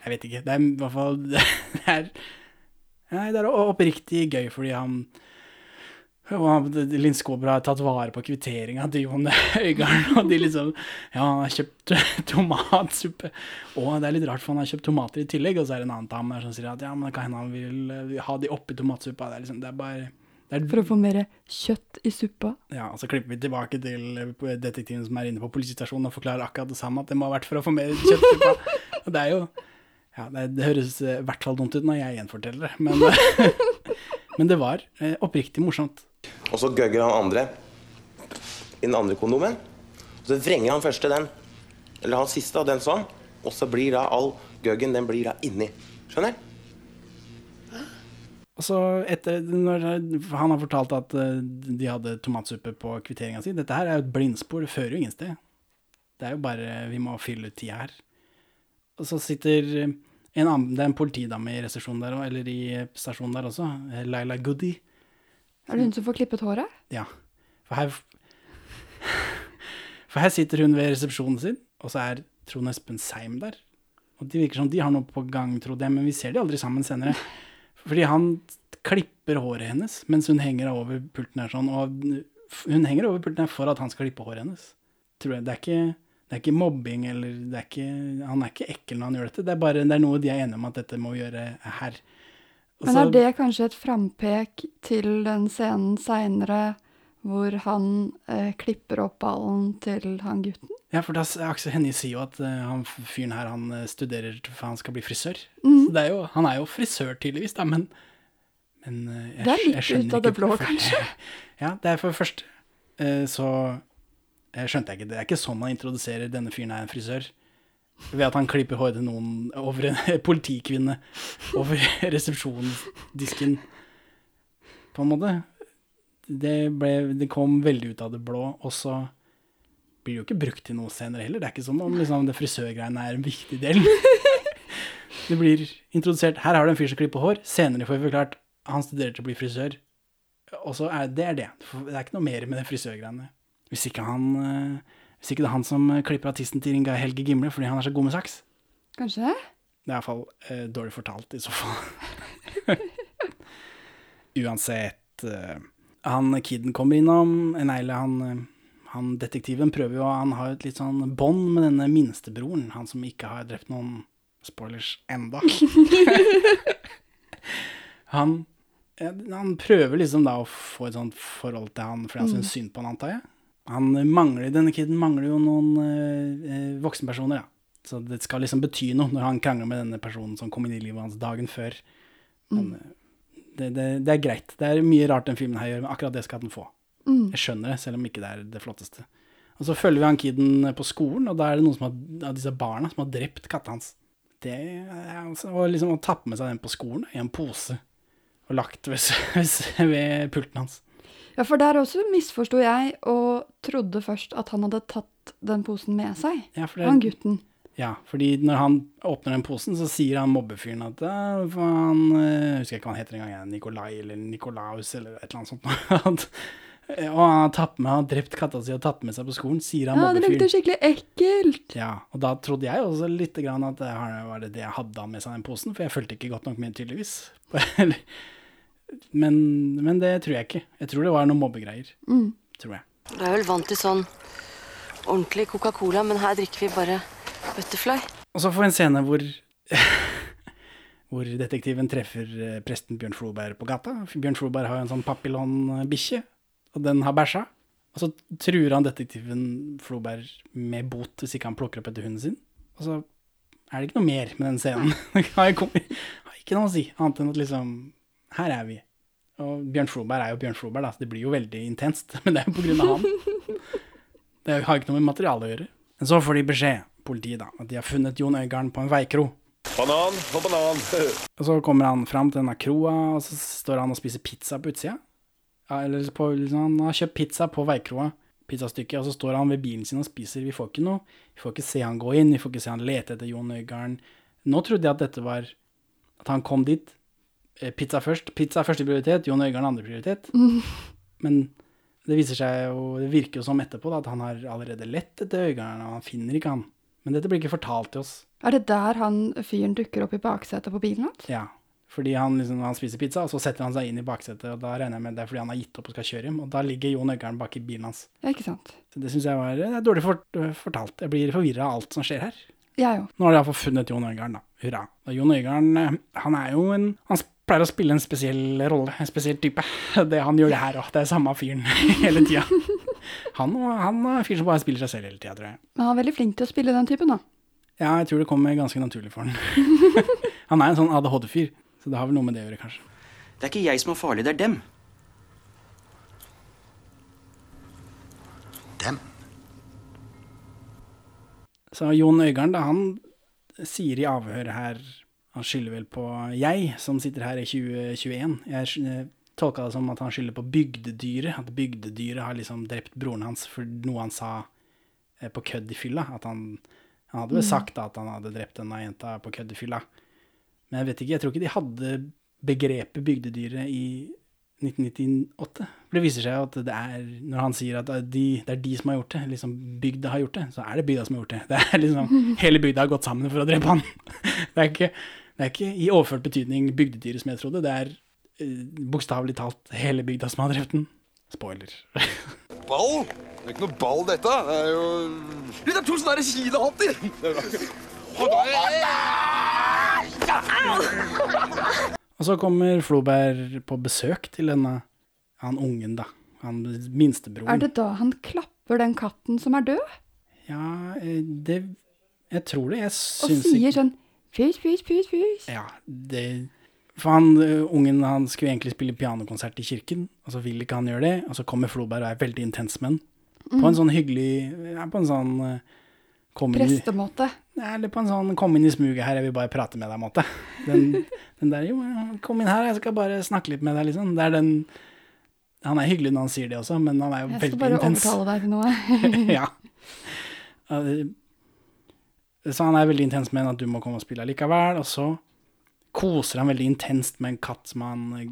Jeg vet ikke. Det er i hvert fall *laughs* Det er, nei, det er oppriktig gøy fordi han og Linn Skåber har tatt vare på kvitteringa til Jon Øigarden, *laughs* og de liksom Ja, han har kjøpt tomatsuppe. Og det er litt rart, for han har kjøpt tomater i tillegg, og så er det en annen dame der som sier at ja, men det kan hende han vil eh, ha de oppi tomatsuppa. Det er liksom, det er bare For å få mer kjøtt i suppa. ja, og så klipper vi tilbake til eh, detektiven som er inne på politistasjonen og forklarer akkurat det samme, at det må ha vært for å få mer kjøtt i suppa. *laughs* Og det er jo Ja, det, det høres eh, i hvert fall dumt ut når jeg gjenforteller det, men, *laughs* men det var eh, oppriktig morsomt. Og så gøgger han andre i den andre kondomen. Og så vrenger han første den, eller han siste, og den sånn. Og så blir da all gøggen den blir da inni. Skjønner? Og så etter, når han har fortalt at eh, de hadde tomatsuppe på kvitteringa si Dette her er jo et blindspor, det fører jo ingen sted. Det er jo bare Vi må fylle ut tida her. Og så sitter En annen, det er en politidame i resepsjonen der, eller i stasjonen der også. Laila Goody. Er det hun som får klippet håret? Ja. For her For her sitter hun ved resepsjonen sin, og så er Trond Espen Seim der. Og det virker som de har noe på gang, trodde jeg, men vi ser de aldri sammen senere. Fordi han klipper håret hennes mens hun henger over pulten her sånn, og hun henger over pulten her for at han skal klippe håret hennes. Tror jeg. Det er ikke, det er ikke mobbing, eller det er ikke, han er ikke ekkel når han gjør dette. Det er bare det er noe de er enige om at dette må vi gjøre her. Og Men er det kanskje et frampek til den scenen seinere hvor han eh, klipper opp ballen til han gutten? Ja, for da, Aksel Hennie sier jo at uh, han fyren her han eh, studerer for han skal bli frisør. Mm. Så det er jo, han er jo frisør tydeligvis, da, men, men uh, jeg, Det er litt ut av det blå, hvorfor- kanskje. *laughs* Ja, det er for først eh, så skjønte jeg ikke. Det er ikke sånn man introduserer denne fyren er en frisør. Ved at han klipper håret til noen over en *laughs* politikvinne over *laughs* resepsjonsdisken, på en måte. Det, ble, det kom veldig ut av det blå, og så blir jo ikke brukt til noe senere heller. Det er ikke som om liksom, det frisørgreiene er en viktig del. *laughs* Det blir introdusert Her har du en fyr som klipper hår. Senere får vi forklart han studerer til å bli frisør. Og så er det er det. Det er ikke noe mer med det frisørgreiene. Hvis ikke han eh, Hvis ikke det er han som klipper artisten til Inga Helge Gimle fordi han er så god med saks. Kanskje det? Det er iallfall eh, dårlig fortalt, i så fall. *laughs* Uansett eh, Han kiden kommer innom Nei, eller han, eh, han detektiven prøver jo Han har jo et litt sånn bånd med denne minstebroren. Han som ikke har drept noen spoilers enda. *laughs* han, han prøver liksom da å få et sånt forhold til han fordi han Mm. syns synd på han, antar jeg. Han mangler, Denne kiden mangler jo noen eh, eh, voksenpersoner, ja. Så det skal liksom bety noe når han krangler med denne personen som kom inn i livet hans dagen før. Men mm. det, det, det er greit. Det er mye rart den filmen her gjør, men akkurat det skal den få. Mm. Jeg skjønner det, selv om ikke det er det flotteste. Og så følger vi han kiden på skolen, og da er det noen som har, av disse barna som har drept katta hans. Det altså, og liksom å tappe med seg den på skolen i en pose og lagt *laughs* ved, ved pulten hans. Ja, for der også misforsto jeg og trodde først at han hadde tatt den posen med seg. Ja, det- Han gutten. Ja, fordi når han åpner den posen, så sier han mobbefyren at for eh, Jeg husker ikke hva han heter engang, Nikolai eller Nikolaus eller et eller annet sånt. *laughs* Og han har tatt med, han har drept katta si og tatt med seg på skolen, sier han Ja, det lukter skikkelig ekkelt. Ja, og da trodde jeg også litt grann at det var det det jeg hadde han med seg i den posen, for jeg fulgte ikke godt nok med, tydeligvis. *laughs* Men, men det tror jeg ikke. Jeg tror det var noen mobbegreier. Mm. Tror jeg. Du er vel vant til sånn ordentlig Coca-Cola, men her drikker vi bare Butterfly. Og så får vi en scene hvor *laughs* hvor detektiven treffer eh, presten Bjørn Floberg på gata. Bjørn Floberg har jo en sånn papillonbikkje, og den har bæsja. Og så truer han detektiven Floberg med bot hvis ikke han plukker opp etter hunden sin. Og så er det ikke noe mer med den scenen. *laughs* Det har ikke noe å si, annet enn at liksom Her er vi. Og Bjørn Floberg er jo Bjørn Floberg, da, så det blir jo veldig intenst. *laughs* Men det er jo på grunn av han. *laughs* Det har ikke noe med materialet å gjøre. Men så får de beskjed, politiet, da, at de har funnet Jon Øigarden på en veikro. Banan og banan. Og så kommer han fram til denne kroa, og så står han og spiser pizza på utsida. Eller på, liksom, han har kjøpt pizza på veikroa, pizzastykket, og så står han ved bilen sin og spiser. Vi får ikke noe. Vi får ikke se han gå inn, vi får ikke se han lete etter Jon Øigarden. Nå trodde jeg at dette var At han kom dit. eh, Pizza først. Pizza er første prioritet, Jon Øigarden andre prioritet. Mm. *laughs* Men det viser seg jo, det virker jo som etterpå da, at han har allerede lett etter Øigarden, og han finner ikke han. Men dette blir ikke fortalt til oss. Er det der han fyren dukker opp i baksetet på bilen hans? Ja, fordi han, liksom, han spiser pizza, og så setter han seg inn i baksetet, og da regner jeg med det er fordi han har gitt opp og skal kjøre hjem, og da ligger Jon Øigarden bak i bilen hans. Ja, ikke sant. Så det syns jeg var det er dårlig fort, fortalt. Jeg blir forvirra av alt som skjer her. Jeg òg. Nå har de iallfall funnet Jon Øigarden, da. Hurra. Og Jon Øigarden, eh, han er jo en Han pleier å spille en spesiell rolle, en spesiell type. *laughs* Det, han gjør det her òg. Det er samme fyren *laughs* hele tida. Han, han er en fyr som bare spiller seg selv hele tida, tror jeg. Men han er veldig flink til å spille den typen, da. Ja, jeg tror det kommer ganske naturlig for han. *laughs* han er en sånn ADHD-fyr, så det har vel noe med det å gjøre, kanskje. Det er ikke jeg som er farlig, det er dem. Dem? Så Jon Øigarden, da, han sier i avhør her Han skylder vel på jeg, som sitter her i 2021. Jeg eh, tolka det som at han skylder på bygdedyret. At bygdedyret har liksom drept broren hans for noe han sa eh, på kødd i fylla. At han, han hadde vel Mm. sagt da at han hadde drept denne jenta på kødd i fylla. Men jeg vet ikke, jeg tror ikke de hadde begrepet bygdedyret i 1998. For det viser seg at det er, når han sier at de, det er de som har gjort det, liksom bygda har gjort det, så er det bygda som har gjort det. Det er liksom, *laughs* Hele bygda har gått sammen for å drepe han. *laughs* Det er ikke, det er ikke i overført betydning bygdedyret som jeg trodde, det er eh, bokstavelig talt hele bygda som har drept den. Spoiler. *laughs* Ball? Det er ikke noe ball, dette. Det er jo Det er to sånne der kilehatter! Og så kommer Floberg på besøk til denne han ungen, da. Han minstebroren. Er det da han klapper den katten som er død? Ja, eh, det Jeg tror det. Jeg Og sier sånn fys, fys, fys, fys. Ja, det For han, ungen han skulle egentlig spille pianokonsert i kirken, og så vil ikke han gjøre det. Og så kommer Floberg og er veldig intens med han. På Mm. en sånn hyggelig ja, På en sånn i- Prestemåte. Eller på en sånn 'kom inn i smuget her, jeg vil bare prate med deg'-måte. Den, *laughs* den der 'jo, kom inn her, jeg skal bare snakke litt med deg', liksom. Det er den Han er hyggelig når han sier det også, men han er jo veldig intens. Jeg skal bare overtale deg til noe. *laughs* ja. Uh, Så han er veldig intens med at du må komme og spille likevel, og så koser han veldig intenst med en katt som han, eh,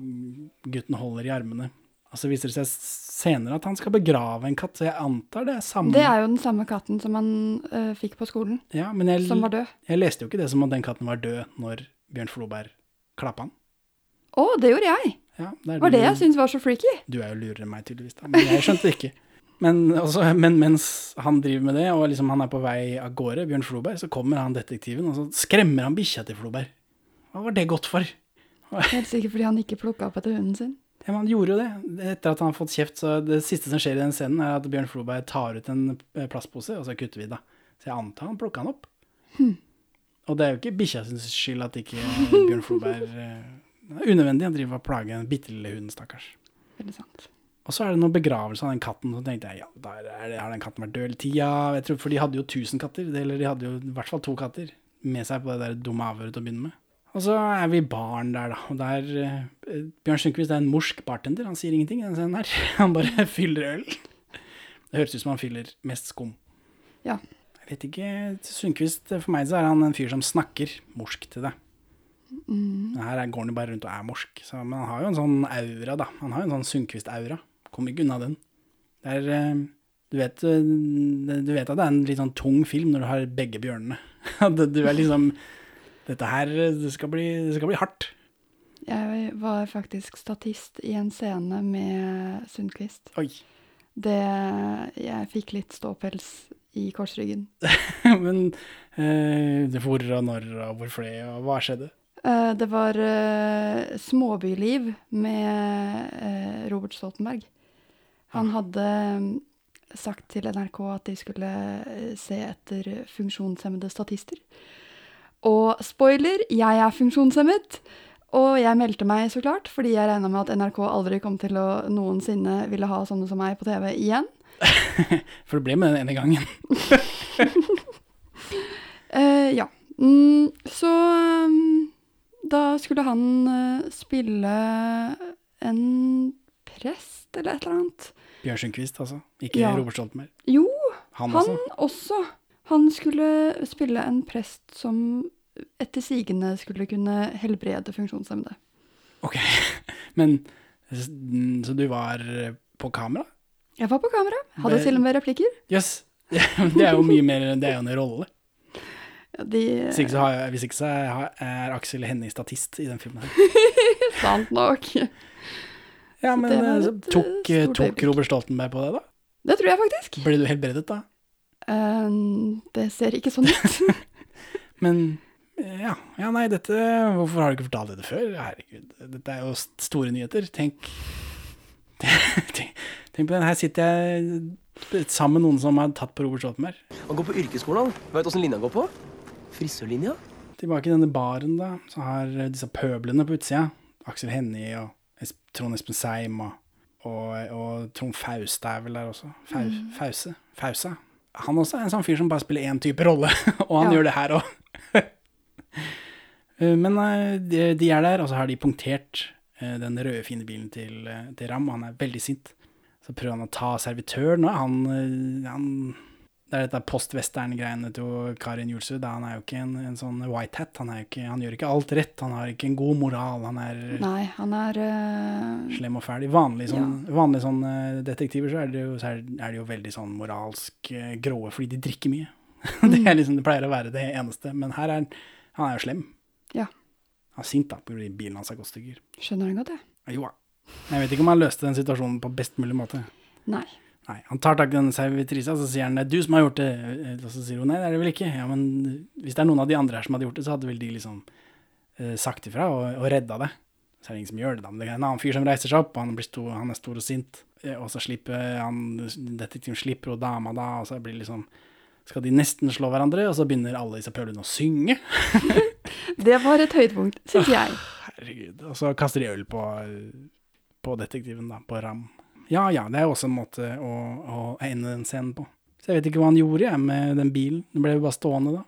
gutten holder i armene. Og så viser det seg senere at han skal begrave en katt, så jeg antar det er samme Det er jo den samme katten som han uh, fikk på skolen. ja, men jeg, som var død. Jeg leste jo ikke det som at den katten var død når Bjørn Floberg klappa han. Å, det gjorde jeg! Ja, det var det jeg syntes var så freaky. Du er jo lurere enn meg, tydeligvis. Da. Men jeg skjønte det ikke. Men, også, men mens han driver med det, og liksom han er på vei av gårde, Bjørn Floberg, så kommer han detektiven, og så skremmer han bikkja til Floberg. Hva var det godt for? Helt sikkert fordi han ikke plukka opp etter hunden sin. Ja, men han gjorde jo det. Etter at han har fått kjeft, så det siste som skjer i den scenen, er at Bjørn Floberg tar ut en eh, plastpose, og så kutter vi det. Så jeg antar han plukka den opp. Hm. Og det er jo ikke bikkja sin skyld at ikke Bjørn Floberg eh, er unødvendig å drive og plage en bitte lille hund, stakkars. Veldig sant. Og så er det noen begravelser av den katten, så tenkte jeg ja, der er det, har den katten vært død hele tida? Jeg tror, for de hadde jo tusen katter, eller de hadde jo i hvert fall to katter med seg på det der dumme avhøret til å begynne med. Og så er vi barn der, da. Og der uh, Bjørn Sundquist er en morsk bartender. Han sier ingenting i den scenen her. *laughs* Han bare *laughs* fyller øl. Det høres ut som han fyller mest skum. Ja. Jeg vet ikke. Sundquist, for meg så er han en fyr som snakker morsk til deg. Mm. Her er- går han jo bare rundt og er morsk. Så, men han har jo en sånn aura, da. Han har jo en sånn Sundquist-aura. Kommer ikke unna den. Det er eh, du vet, eh, du vet at det er en litt sånn tung film når du har begge bjørnene. *laughs* Du er liksom Dette her det skal bli, det skal bli hardt. Jeg var faktisk statist i en scene med Sundquist. Oi. Det Jeg fikk litt ståpels i korsryggen. *laughs* Men eh, det hvor og når og hvor fløy og hva skjedde? Eh, det var eh, Småbyliv med eh, Robert Stoltenberg. Han hadde mm, sagt til NRK at de skulle eh, se etter funksjonshemmede statister. Og spoiler, jeg er funksjonshemmet. Og jeg meldte meg, så klart, fordi jeg regna med at NRK aldri kom til å noensinne ville ha sånne som meg på TV igjen. *laughs* For det ble med den ene gangen. uh, *laughs* ja. Mm, så um, da skulle han uh, spille en prest eller et eller annet. Bjørn Sundquist, altså. Ikke Ja. Robert Stoltenberg. Jo, Han han, også? også. Han skulle spille en prest som etter sigende skulle kunne helbrede funksjonshemmede. Ok. *laughs* Men Så du var på kamera? Jeg var på kamera, hadde til og med replikker. Jøss. Yes. *laughs* Det er jo mye mer Det er jo en rolle. *laughs* Ja, de, Hvis ikke har, hvis ikke så er Aksel Hennie statist i den filmen. her. Sant nok. Ja, men eh, tok, eh, stort tok. Robert Stoltenberg på det, da? Det tror jeg faktisk. Ble du helbredet da? Eh, det ser ikke sånn ut. *laughs* Men eh, ja, ja, nei, dette Hvorfor har du ikke fortalt dette før? Herregud, dette er jo store nyheter. Tenk *laughs* Tenk, tenk på den. Her sitter jeg sammen med noen som har tatt på Robert Stoltenberg. Han går på yrkesskolen, du åssen linja går på? Frisørlinja. Tilbake i denne baren, da, så har eh, disse pøblene på utsida, Aksel Hennie og Trond Espen Seim og, og, og Trond Fauste er vel der også. Fau, Mm. Fause? Fausa? Han også er en sånn fyr som bare spiller én type rolle, *laughs* og han Ja. gjør det her òg. *laughs* Men eh, de, de er der, og så har de punktert eh, den røde, fine bilen til, eh, til Ram, og han er veldig sint. Så prøver han å ta servitøren, og han, eh, han Det er dette post-western-greiene til Karin Julsrud. Han er jo ikke en, en sånn white hat. Han, er ikke, han gjør ikke alt rett. Han har ikke en god moral. Han er Nei, han er uh, slem og fæl. I vanlige sånn, vanlige sånn eh, detektiver så er det, jo, så er, er det jo veldig sånn moralsk uh, gråe fordi de drikker mye. *laughs* det, er liksom, det pleier å være det eneste. Men her er han er jo slem. Ja. Han er sint da, fordi bilen hans har gått stykker. Skjønner han godt, det. Jo da. Jeg vet ikke om han løste den situasjonen på best mulig måte. Nei. Nei, Han tar tak i den servitrisa, så sier han det er du som har gjort det. Og så sier hun nei, det er det vel ikke. Ja, men hvis det er noen av de andre her som hadde gjort det, så hadde vel de liksom eh, sagt ifra og, og redda det. Så er det ingen som gjør det, da. Men det er en annen fyr som reiser seg opp, og han, blir stor, han er stor og sint. Eh, Og så slipper han detektiven slipper og dama da, og så blir det liksom Skal de nesten slå hverandre, og så begynner alle disse pølene å synge. *laughs* Det var et høydepunkt, syns jeg. Herregud. Og så kaster de øl på, på detektiven, da. På Ram. Ja ja, det er også en måte å, å ende den scenen på. Så jeg vet ikke hva han gjorde jeg, med den bilen. Den ble jo bare stående da.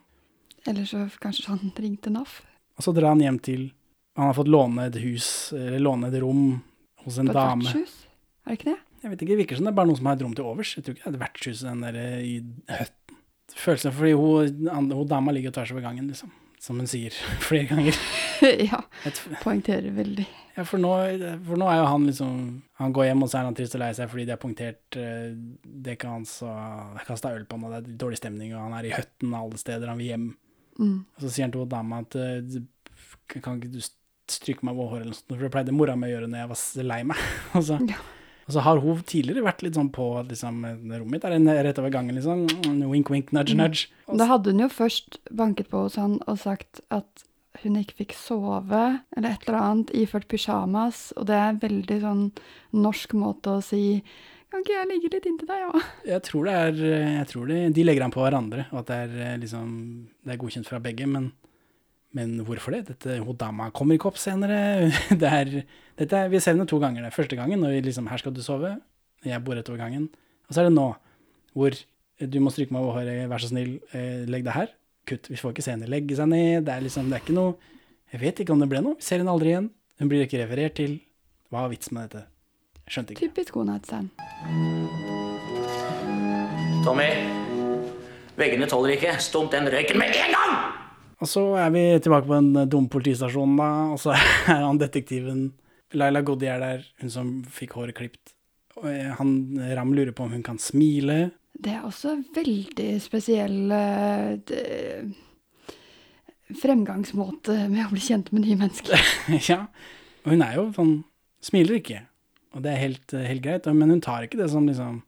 Eller så kanskje han *laughs* ringte NAF. Og så drar han hjem til Han har fått låne et hus, eller låne et rom hos en På et dame. vertshus? Er det ikke det? Jeg vet ikke, Det virker som det er bare noen som har et rom til overs. Jeg tror ikke det er et vertshus den der eh, i høtten. Følelsen fordi hun, hun dama ligger tvers over gangen, liksom. Som hun sier *laughs* flere ganger. *laughs* ja. Poengterer veldig. Ja, for nå, for nå er jo han liksom Han går hjem, og så er han trist og lei seg fordi de har punktert uh, dekket hans og kasta øl på han, og det er dårlig stemning, og han er i høtten alle steder, han vil hjem. Mm. Og så sier han til dama at eh, kan ikke du stryke meg over håret eller noe sånt, for det pleide mora mi å gjøre når jeg var lei meg. *laughs* og, så, og så har hun tidligere vært litt sånn på liksom, rommet mitt der rett over gangen, liksom. Wink, wink, nudge, Mm. nudge. Da hadde hun jo først banket på hos han og sagt at hun ikke fikk sove, eller et eller annet, iført pysjamas, og det er en veldig sånn norsk måte å si kan ikke jeg ligge litt inntil deg, ja? *laughs* Jeg tror det er jeg tror det, De legger an på hverandre, og at det er eh, liksom Det er godkjent fra begge, men, men hvorfor det? Dette, hun dama kommer ikke opp senere. *laughs* Det er, dette vi ser henne to ganger. Det er første gangen når vi liksom Her skal du sove. Jeg bor rett over gangen. Og så er det nå, hvor du må stryke meg over håret, vær så snill, eh, legg deg her. Kutt. Vi får ikke se henne legge seg ned. Det er liksom, det er ikke noe Jeg vet ikke om det ble noe. Vi ser henne aldri igjen. Hun blir ikke referert til. Hva var vitsen med dette? Jeg skjønte ikke. Typisk night. Tommy, veggene tåler ikke. Stump den røyken med en gang! Og så er vi tilbake på den dumme politistasjonen, da. Og så *laughs* er han detektiven Laila Goddi er der, hun som fikk håret klipt. Og eh, han Ram lurer på om hun kan smile. Det er også veldig spesiell eh, fremgangsmåte med å bli kjent med nye mennesker. *laughs* ja. Og hun er jo sånn Smiler ikke. Og det er helt, eh, helt greit. Men hun tar ikke det som liksom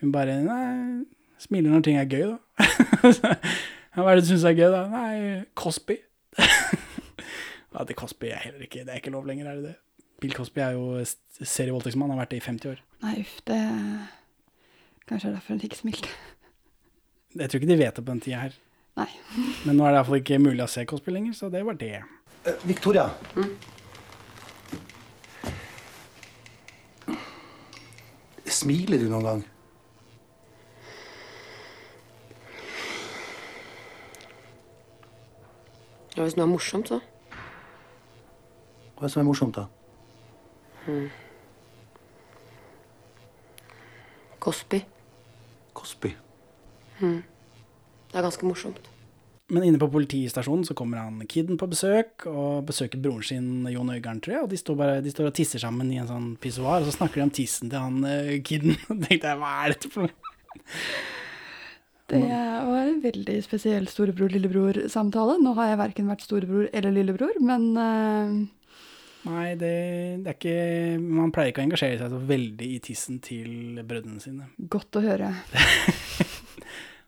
Hun bare Nei, smiler når ting er gøy, da. *laughs* Hva er det du syns er gøy, da? Nei, Cosby. *laughs* ja, det Cosby er heller ikke Det er ikke lov lenger, er det det? Bill Cosby er jo serievoldtektsmann, har vært det i 50 år. Nei, uff, det Kanskje det er derfor hun ikke smilte. *laughs* Jeg tror ikke de vet det på den tida her. Nei. *laughs* Men nå er det iallfall ikke mulig å se Cosby lenger, så det var det. Uh, Victoria. Smiler du noen gang? Ja, hvis noe er morsomt, så. Hva er det som er morsomt, da? Mm. Cosby. Cosby. Hmm. Det er ganske morsomt. Men inne på politistasjonen så kommer han kiden på besøk, og besøker broren sin Jon Øigarden, tror jeg. Og de står, bare, de står og tisser sammen i en sånn pissoar, og så snakker de om tissen til han uh, kiden. *laughs* Og tenkte jeg, hva er dette for noe? Det var en veldig spesiell storebror-lillebror-samtale. Nå har jeg verken vært storebror eller lillebror, men uh... Nei, det, det er ikke Man pleier ikke å engasjere seg så veldig i tissen til brødrene sine. godt å høre. *laughs*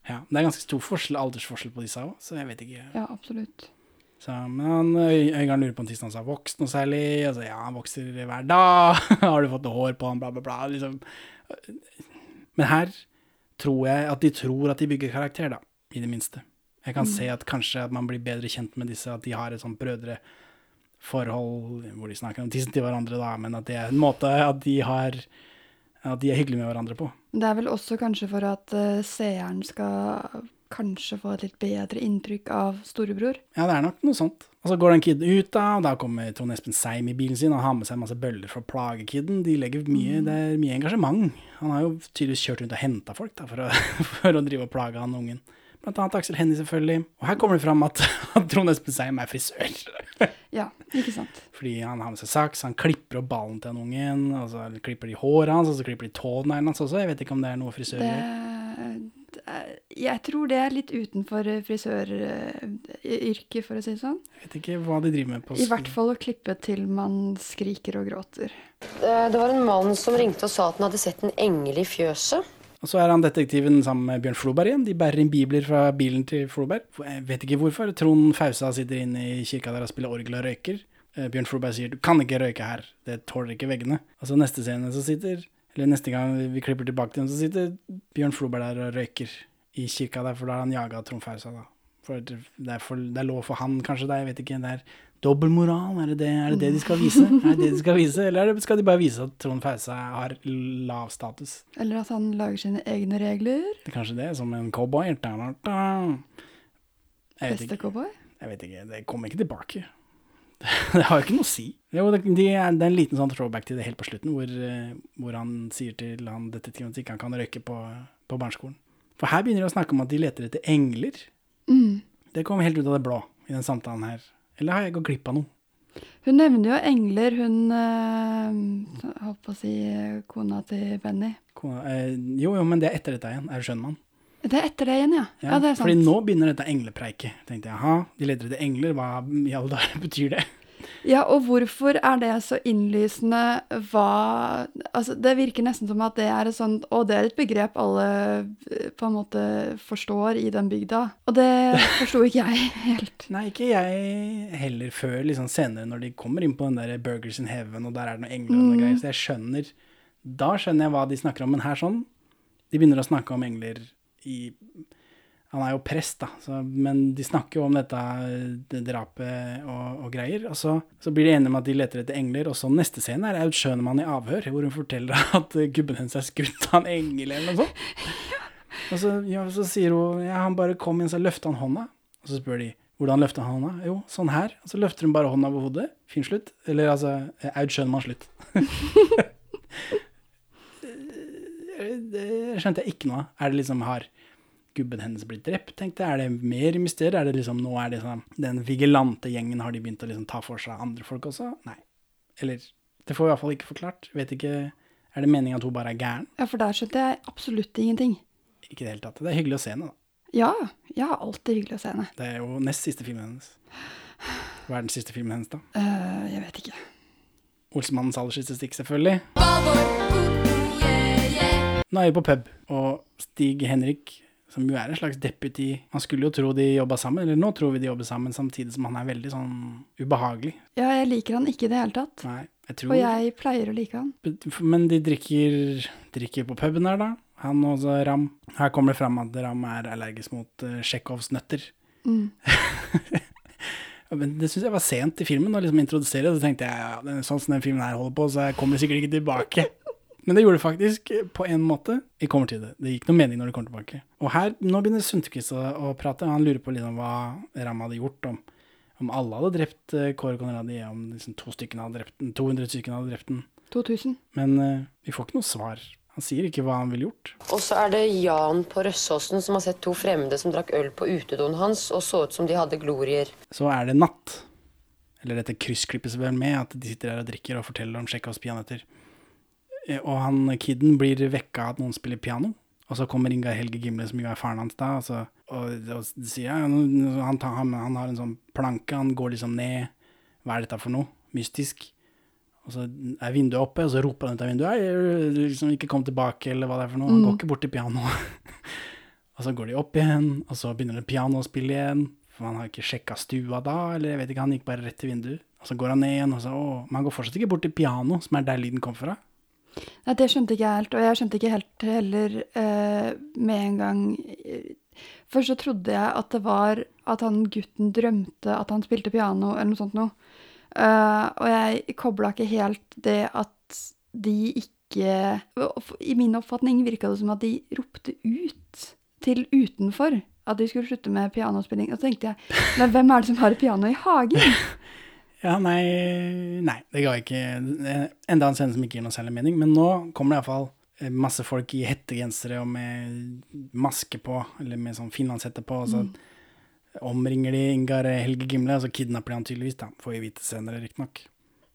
Ja, Det er ganske stor forskjell, aldersforskjell på disse òg, så jeg vet ikke. Ja, absolutt. Så, men han, Øygarden lurer på om tissen hans har vokst noe særlig. Altså, ja, han vokser hver dag. *laughs* har du fått noe hår på han, bla, bla, bla. Liksom. Men her tror jeg at de tror at de bygger karakter, da. I det minste. Jeg kan Mm. se at kanskje at man blir bedre kjent med disse, at de har et sånt brødreforhold hvor de snakker om tissen til hverandre, da, men at det er en måte at de har At de er hyggelige med hverandre på. Det er vel også kanskje for at uh, seeren skal kanskje få et litt bedre inntrykk av storebror. Ja, det er nok noe sånt. Og så går den kiden ut, da, og da kommer Trond Espen Seim i bilen sin og har med seg masse bøller for å plage kiden. De legger mye, Det er mye engasjement. Han har jo tydeligvis kjørt rundt og henta folk da, for, å, *laughs* for å drive og plage han ungen. Blant annet Aksel Hennie, selvfølgelig. Og her kommer det fram at, *laughs* at Trond Espen Seim er frisør. *laughs* Ja, ikke sant. Fordi han har med seg saks, han klipper opp ballen til den ungen, og så klipper de håret hans, og så klipper de tåneglene hans også. Jeg vet ikke om det er noe frisør Det, gjør. Er- jeg tror det er litt utenfor frisøryrket, for å si det sånn. Jeg vet ikke hva de driver med på I hvert fall å klippe til man skriker og gråter. Eh, Det var en mann som ringte og sa at han hadde sett en engel i fjøset. Og så er han detektiven sammen med Bjørn Floberg igjen. De bærer inn bibler fra bilen til Floberg. Jeg vet ikke hvorfor. Trond Fausa sitter inne i kirka der og spiller orgel og røyker. Eh, Bjørn Floberg sier 'du kan ikke røyke her, det tåler ikke veggene'. Og så neste scene så sitter Eller neste gang vi klipper tilbake til ham, så sitter Bjørn Floberg der og røyker i kirka der, for da har han jaga Trond Fausa, da. For det er, for, det er lov for han, kanskje, det, jeg vet ikke. Det er dobbeltmoral, er det det, er det det de skal vise? *laughs* Er det det de skal vise? Eller er skal de bare vise at Trond Fausa har lav status? Eller at han lager sine egne regler. Det er kanskje det, som en cowboy. Da, da, da. Vet ikke. Jeg vet ikke, det kommer ikke tilbake. *laughs* Det har jo ikke noe å si. Jo, det, de det er en liten sånn throwback til det helt på slutten, hvor, eh, hvor han sier til han detektiven at ikke han kan røyke på, på barneskolen. For her begynner de å snakke om at de leter etter engler. Mm. Det kom helt ut av det blå i den samtalen her. Eller har jeg gått glipp av noe? Hun nevner jo engler, hun øh, Holdt på å si kona til Benny. Kona, øh, jo, jo, men det er etter dette igjen. Er du skjønner man? Det er etter det igjen, ja. Ja, det er sant. Fordi nå begynner dette englepreiket. Tenkte jeg, aha, de leter etter engler, hva i alle dager *laughs* betyr det? Ja, og hvorfor er det så innlysende hva Altså, det virker nesten som at det er et sånt Og det er et begrep alle eh, på en måte forstår i den bygda. Og det *laughs* forsto ikke jeg helt. Nei, ikke jeg heller før liksom senere, når de kommer inn på den der Burgers in Heaven, og der er det noen engler og noe Mm. greier. Så jeg skjønner Da skjønner jeg hva de snakker om. Men her sånn De begynner å snakke om engler i Han er jo prest, da, så, men de snakker jo om dette det drapet og, og greier. Og så, så blir de enige om at de leter etter engler, og så neste scene er Aud Schønemann i avhør, hvor hun forteller *laughs* at gubben hennes er skutt av en engel eller noe sånt. *laughs* Og så, ja, så sier hun ja, han bare kom inn, så løfta han hånda. Og så spør de hvordan løfta han hånda? Jo, sånn her. Og så løfter hun bare hånda over hodet. Fin slutt. Eller altså, Aud Schønemann slutt. *laughs* det skjønte jeg ikke noe av. Er det liksom har gubben hennes blitt drept, tenkte jeg. Er det mer mysterier? Er det liksom, nå er det sånn, den vigilante gjengen, har de begynt å liksom ta for seg andre folk også? Nei. Eller, det får vi i hvert fall ikke forklart. Vet ikke, er det meningen at hun bare er gæren? Ja, for der skjønte jeg absolutt ingenting. Ikke i det hele tatt. Det er hyggelig å se henne, da. Ja, ja, alltid hyggelig å se henne. Det er jo nest siste filmen hennes. Hva er den siste filmen hennes, da? Uh, jeg vet ikke. Olsemannens aller siste stikk, selvfølgelig. Nå er vi på pub, og Stig Henrik, som jo er en slags deputy Man skulle jo tro de jobba sammen, eller nå tror vi de jobber sammen, samtidig som han er veldig sånn ubehagelig. Ja, jeg liker han ikke i det hele tatt. Nei, jeg tror Og jeg pleier å like han. Men de drikker, drikker på puben her, da. Han og så Ram. Her kommer det fram at Ram er allergisk mot uh, Tsjekhovs nøtter. Mm. *laughs* Men det syns jeg var sent i filmen å liksom introdusere. Så tenkte jeg ja, sånn som den filmen her holder på, så jeg kommer sikkert ikke tilbake. Men det gjorde det faktisk, eh, på en måte. Jeg kommer til det. Det gikk noe mening når det kommer tilbake. Og her, nå begynner Sundquist å, å prate. Han lurer på litt om hva Ram hadde gjort, om, om alle hadde drept uh, Kåre Conradi, om liksom to stykkene hadde drept den, 200 stykkene hadde drept den. 2000. Men uh, vi får ikke noe svar. Han sier ikke hva han ville gjort. Og så er det Jan på Røssåsen som har sett to fremmede som drakk øl på utedoen hans og så ut som de hadde glorier. Så er det natt. Eller dette kryssklippes vel med at de sitter her og drikker og forteller om Tsjekhovs peanøtter. Eh, Og han kiden blir vekka av at noen spiller piano. Og så kommer Ingar Helge Gimle, som jo er faren hans da, og, så, og, og sier ja, han, tar, han, han har en sånn planke, han går liksom ned. Hva er dette for noe? Mystisk. Og så er vinduet oppe, og så roper han ut av vinduet «Hei, du liksom ikke kom tilbake, eller hva det er for noe. Han Mm. går ikke bort til pianoet. *laughs* og så går de opp igjen, og så begynner det piano å spille igjen. For han har ikke sjekka stua da, eller jeg vet ikke, han gikk bare rett til vinduet. Og så går han ned igjen, og så, å, men han går fortsatt ikke bort til piano, som er der lyden kom fra. Nei, det skjønte ikke jeg helt, og jeg skjønte ikke helt heller eh, med en gang Først så trodde jeg at det var at han gutten drømte at han spilte piano, eller noe sånt noe. Eh, og jeg kobla ikke helt det at de ikke I min oppfatning virka det som at de ropte ut til utenfor at de skulle slutte med pianospilling. Og så tenkte jeg, men hvem er det som har et piano i hagen? *laughs* Ja, nei, nei, det ga ikke eh, Enda en scene som ikke gir noe særlig mening. Men nå kommer det iallfall masse folk i hettegensere og med maske på, eller med sånn finlandshette på, og så Mm. omringer de Ingar Helge Gimle, og så kidnapper de han tydeligvis, da. Får vi vite senere, riktignok.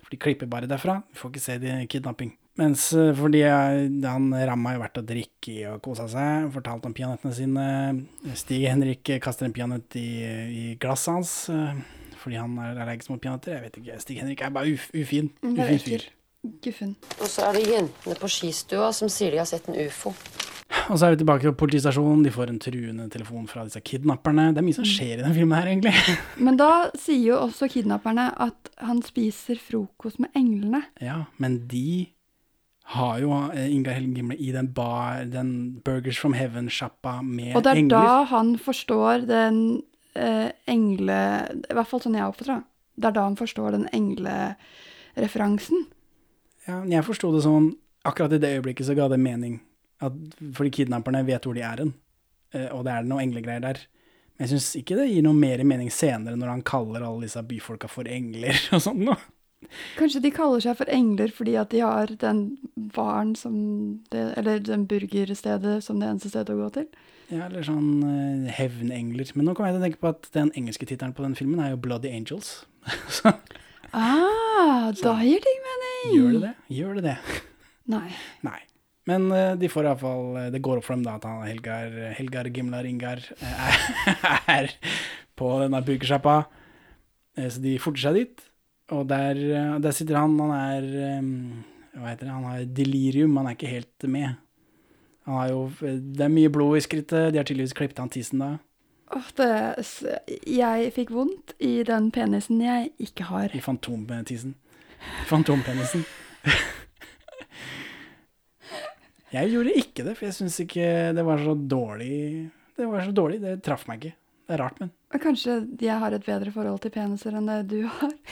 For de klipper bare derfra. Vi får ikke se de kidnapping. Mens eh, fordi han Ramma jo vært og drikke og kosa seg, fortalt om peanøttene sine. Stig Henrik kaster en peanøtt i, i glasset hans eh, fordi han er allergisk mot peanøtter. Jeg vet ikke. Stig Henrik er bare uf, ufin. Mm, Ufin fyr. Guffen. Og så er det jentene på skistua som sier de har sett en ufo. Og så er vi tilbake på politistasjonen. De får en truende telefon fra disse kidnapperne. Det er mye som skjer i den filmen her, egentlig. *laughs* Men da sier jo også kidnapperne at han spiser frokost med englene. Ja, men de har jo eh, Ingar Helge Gimle i den bar, den Burgers from Heaven-sjappa med engler. Og det er engler. da han forstår den eh, engle... I hvert fall sånn jeg oppfatter det. Det er da han forstår den englereferansen. Ja, jeg forsto det sånn Akkurat i det øyeblikket så ga det mening. At, fordi kidnapperne vet hvor de er hen, eh, og det er noe englegreier der. Men jeg syns ikke det gir noe mer mening senere, når han kaller alle disse byfolka for engler og sånn noe. Kanskje de kaller seg for engler fordi at de har den baren som det, Eller den burgerstedet som det eneste stedet å gå til. Ja, eller sånn uh, hevnengler. Men nå kommer jeg til å tenke på at den engelske tittelen på den filmen er jo Bloody Angels. *laughs* så Ah, da gir ting mening! gjør det det? Gjør det det? *laughs* Nei. Nei. Men uh, de får iallfall Det går opp for dem da at han Helgar, Helgar Gimlar Ingar eh, er, *laughs* er på denne burgersjappa. Eh, Så de forter seg dit, og der, der sitter han. Han er Hva heter det? Han har delirium, han er ikke helt med. Han har jo Det er mye blod i skrittet, de har tydeligvis klippet han tissen da. Åh, det, jeg fikk vondt i den penisen jeg ikke har. I fantomtissen. Fantompenisen. *laughs* Jeg gjorde ikke det, for jeg syns ikke det var så dårlig. Det var så dårlig, det traff meg ikke. Det er rart, men. Kanskje jeg har et bedre forhold til peniser enn det du har. *laughs*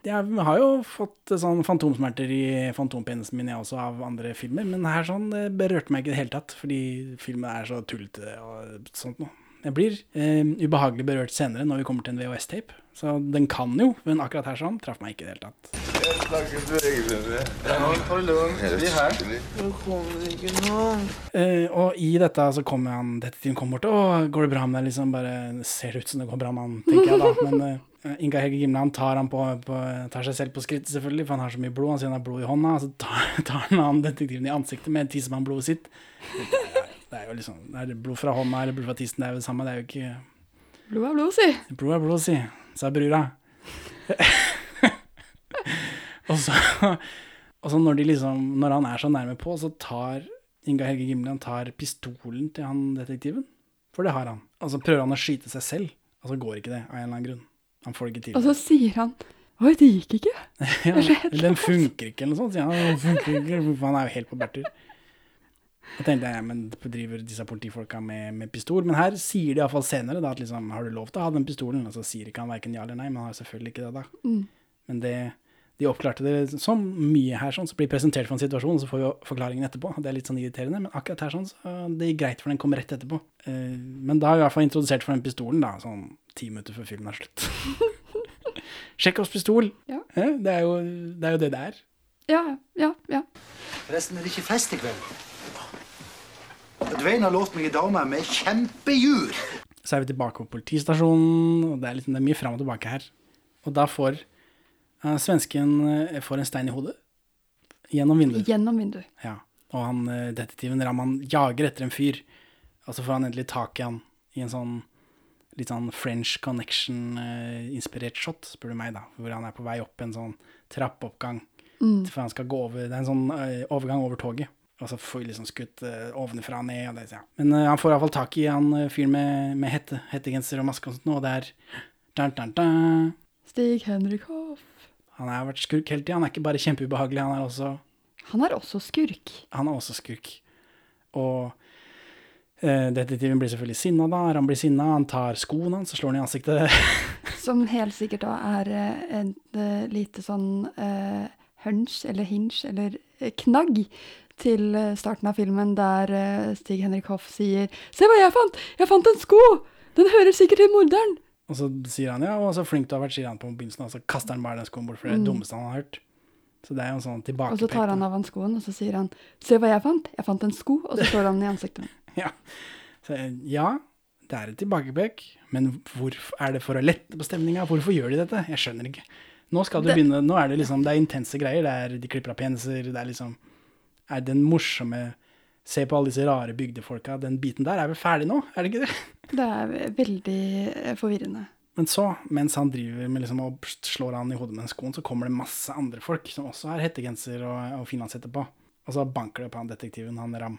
Jeg har jo fått sånn fantomsmerter i fantompenisen min, jeg også, av andre filmer. Men her sånn, det berørte meg ikke i det hele tatt, fordi filmen er så tullete og sånt noe. Jeg blir eh, ubehagelig berørt senere når vi kommer til en VHS-tape. Så den kan jo, men akkurat her sånn traff meg ikke i det hele tatt. Jeg. Eh, og i dette så kommer han, detektiven kommer bort, 'Å, går det bra med deg, liksom, bare ser det ut som det går bra med han, tenker jeg da. *laughs* Men eh, Inga Helge Gimle, han tar, han på, på, tar seg selv på skritt, selvfølgelig, for han har så mye blod, han sier han har blod i hånda, og så tar, *laughs* tar han han detektiven i ansiktet med tissemann-blodet sitt. Det er, jo liksom, er det blod fra hånda eller blod fra tissen, det er jo det samme, det er jo ikke, Blod er blod, si. blod er blod, si, sa brura. *laughs* og så, og så når de liksom, når han er så nærme på, så tar Inga Helge Gimland han tar pistolen til han detektiven, for det har han. Og så prøver han å skyte seg selv, og så går ikke det, av en eller annen grunn. Han får det ikke til. Og så sier han Oi, det gikk ikke. *laughs* Ja, den funker ikke, eller noe sånt. Ja. Den funker ikke, for han er jo helt på bærtur. Jeg tenkte, ja, men driver disse politifolka med, med pistol? Men her sier de iallfall senere da, at liksom, har du lov til å ha den pistolen? Og så sier ikke han verken ja eller nei, men han har selvfølgelig ikke det da. Mm. Men det, de oppklarte det så mye her, sånn, så blir presentert for en situasjon, så får vi forklaringen etterpå. Det er litt sånn irriterende, men akkurat her sånn, så det gikk greit, for den kom rett etterpå. Uh, Men da har vi i hvert fall introdusert for den pistolen, da, sånn ti minutter før filmen er slutt. *laughs* Sjekk oss pistol. Ja. Eh, Det, er jo, det er jo det det er. Ja, ja, ja. Forresten er det ikke fest i kveld. Dwayne har lovt meg en dame med kjempehjul. Så er vi tilbake på politistasjonen, og det er, litt, det er mye fram og tilbake her. Og da får uh, svensken uh, får en stein i hodet. Gjennom vinduet. Gjennom vinduet. Ja. Og han, uh, detektiven Raman jager etter en fyr, og så får han endelig tak i han i en sånn litt sånn French Connection-inspirert shot, spør du meg, da. Hvor han er på vei opp en sånn trappeoppgang. Mm. For han skal gå over Det er en sånn overgang over toget. Og så får vi liksom skutt uh, ovenfra og ned. Og det, ja. Men uh, han får iallfall tak i han uh, fyren med, med hette, hettegenser og maske og sånt, og det er dun, dun, dun. Stig Henrik Hoff. Han har vært skurk hele tida. Han er ikke bare kjempeubehagelig, han er også Han er også skurk. Han er også skurk. Og uh, detektiven blir selvfølgelig sinna da. Han blir sinna, han tar skoen hans og slår han i ansiktet. *laughs* Som helt sikkert da er eh, et eh, lite sånn eh, hunch eller hinch eller eh, knagg til eh, starten av filmen der eh, Stig Henrik Hoff sier 'Se hva jeg fant! Jeg fant en sko! Den hører sikkert til morderen!' Og så sier han ja, og så flink du har vært, sier han på begynnelsen, og så kaster han bare den skoen bort, for det er det Mm. dummeste han har hørt. Så det er jo en sånn Og så tar han av han skoen, og så sier han 'Se hva jeg fant! Jeg fant en sko!' Og så slår han den i ansiktet. *laughs* Ja. Så, ja, det er et tilbakepekk, men hvorfor, er det for å lette på stemninga? Hvorfor gjør de dette? Jeg skjønner ikke. Nå skal du Det- begynne, nå er det liksom, det er intense greier. Det er, de klipper av peniser, det er liksom Er den morsomme Se på alle disse rare bygdefolka. Den biten der er vel ferdig nå, er det ikke det? *laughs* Det er veldig eh, forvirrende. Men så, mens han driver med liksom og slår han i hodet med den skoen, så kommer det masse andre folk som også har hettegenser og, og finlandshette på. Og så banker det på han detektiven, han Ram.